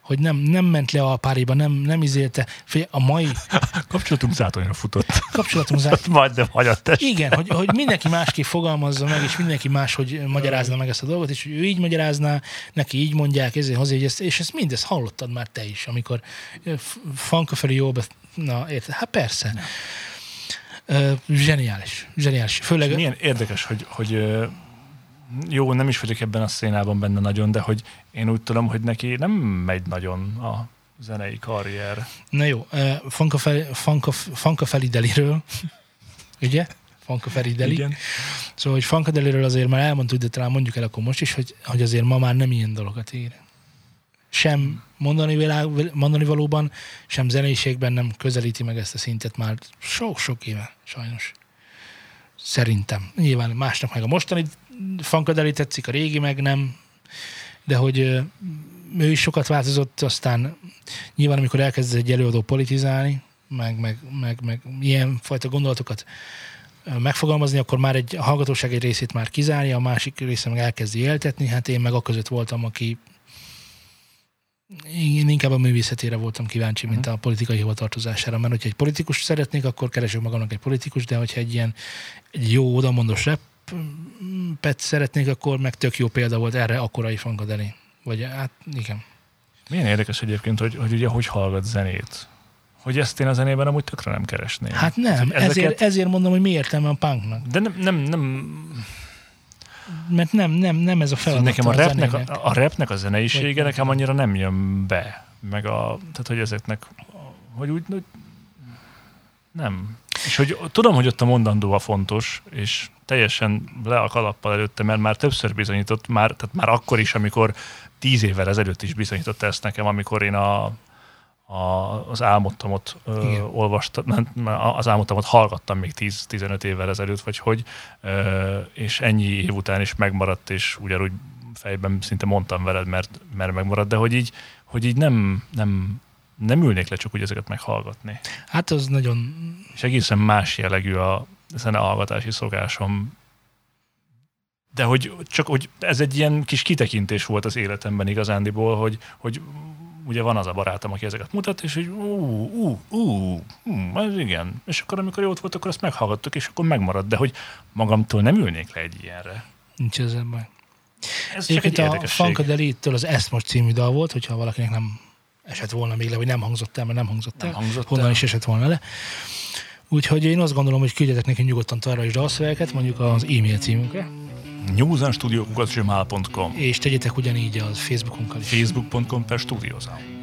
Hogy nem, nem ment le a páriba, nem, nem izélte. Figyelj, A mai Kapcsolatunk zátonyra futott. kapcsolatunk zár... Majd de hagyott. Igen, hogy, hogy mindenki másképp fogalmazza meg, és mindenki máshogy magyarázna meg ezt a dolgot, és hogy ő így magyarázná, neki így mondják, ezért hozzá, és ezt, és ezt mindezt hallottad már te is, amikor ö, F- Fanka felé jó, be- na érted? Hát persze. Ö, Zseniális, zseniális. Főleg, Milyen érdekes, hogy, hogy jó, nem is vagyok ebben a szénában benne nagyon, de hogy én úgy tudom, hogy neki nem megy nagyon a zenei karrier. na jó, ö, Fanka, fel, Fanka, Fanka Felideliről, ugye? Fanka Felideli. Igen. Szóval, hogy Funkadeliről azért már elmondtuk, de talán mondjuk el akkor most is, hogy, hogy azért ma már nem ilyen dolgokat ír. Sem mondani, világ, mondani valóban, sem zeneiségben nem közelíti meg ezt a szintet már sok-sok éve, sajnos. Szerintem. Nyilván másnak meg a mostani Funkadeli tetszik, a régi meg nem, de hogy ő is sokat változott, aztán nyilván amikor elkezd egy előadó politizálni, meg, meg, meg, meg ilyen fajta gondolatokat megfogalmazni, akkor már egy a hallgatóság egy részét már kizárja, a másik része meg elkezdi éltetni, hát én meg a között voltam, aki én inkább a művészetére voltam kíváncsi, mint a politikai hivatartozására, mert hogyha egy politikus szeretnék, akkor keresek magamnak egy politikus, de hogyha egy ilyen egy jó odamondós repet szeretnék, akkor meg tök jó példa volt erre akkorai Funkadeli. Vagy hát igen. Milyen érdekes egyébként, hogy, hogy ugye hogy hallgat zenét. Hogy ezt én a zenében amúgy tökre nem keresném. Hát nem, Ezeket- ezért, ezért mondom, hogy mi értelme a punknak. De nem, nem, nem Mert nem, nem, nem ez a feladat nekem a rapnek, zenének. a, a rapnek a zeneisége Vagy- nekem annyira nem jön be. Meg a, tehát hogy ezeknek, hogy úgy, hogy nem. És hogy tudom, hogy ott a mondandó a fontos, és teljesen le a kalappal előtte, mert már többször bizonyított, már, tehát már akkor is, amikor tíz évvel ezelőtt is bizonyította ezt nekem, amikor én a, a, az álmodtamot ö, olvastam, nem, az álmodtamot hallgattam még 10-15 évvel ezelőtt, vagy hogy, ö, és ennyi év után is megmaradt, és ugyanúgy fejben szinte mondtam veled, mert, mert megmaradt, de hogy így, hogy így nem, nem nem ülnék le csak úgy ezeket meghallgatni. Hát az nagyon... És egészen más jellegű a zenehallgatási szokásom. De hogy csak hogy ez egy ilyen kis kitekintés volt az életemben igazándiból, hogy, hogy ugye van az a barátom, aki ezeket mutat, és hogy ú, ú, ú, ú, ez igen. És akkor amikor jót volt, akkor azt meghallgattuk, és akkor megmaradt. De hogy magamtól nem ülnék le egy ilyenre. Nincs ezzel baj. Ez csak egy Egyébként a. Funkadelittől az Ezt most című dal volt, hogyha valakinek nem esett volna még le, vagy nem hangzott el, mert nem hangzott el. Nem hangzott honnan el. is esett volna le. Úgyhogy én azt gondolom, hogy küldjetek nekünk nyugodtan arra is dalszövegeket, mondjuk az e-mail címünkre, newsandstudio.gmail.com és tegyétek ugyanígy az Facebookunkkal is. facebook.com per studiosound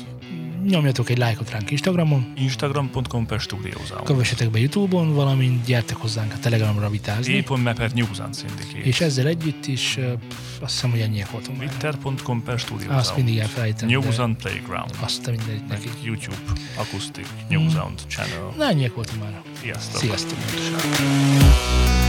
Nyomjatok egy lájkot ránk Instagramon, instagram.com per studiosound kövessetek be Youtube-on, valamint gyertek hozzánk a Telegramra vitázni. e.me per newsand syndicate És ezzel együtt is azt hiszem, hogy ennyiek voltunk twitter.com per studiosound Azt mindig elfelejtem. de Newsound Playground Azt mindegy neki. YouTube Acoustic Newsound Channel Na, ennyiek voltunk már. Sziasztok! Sziasztok! Sziasztok.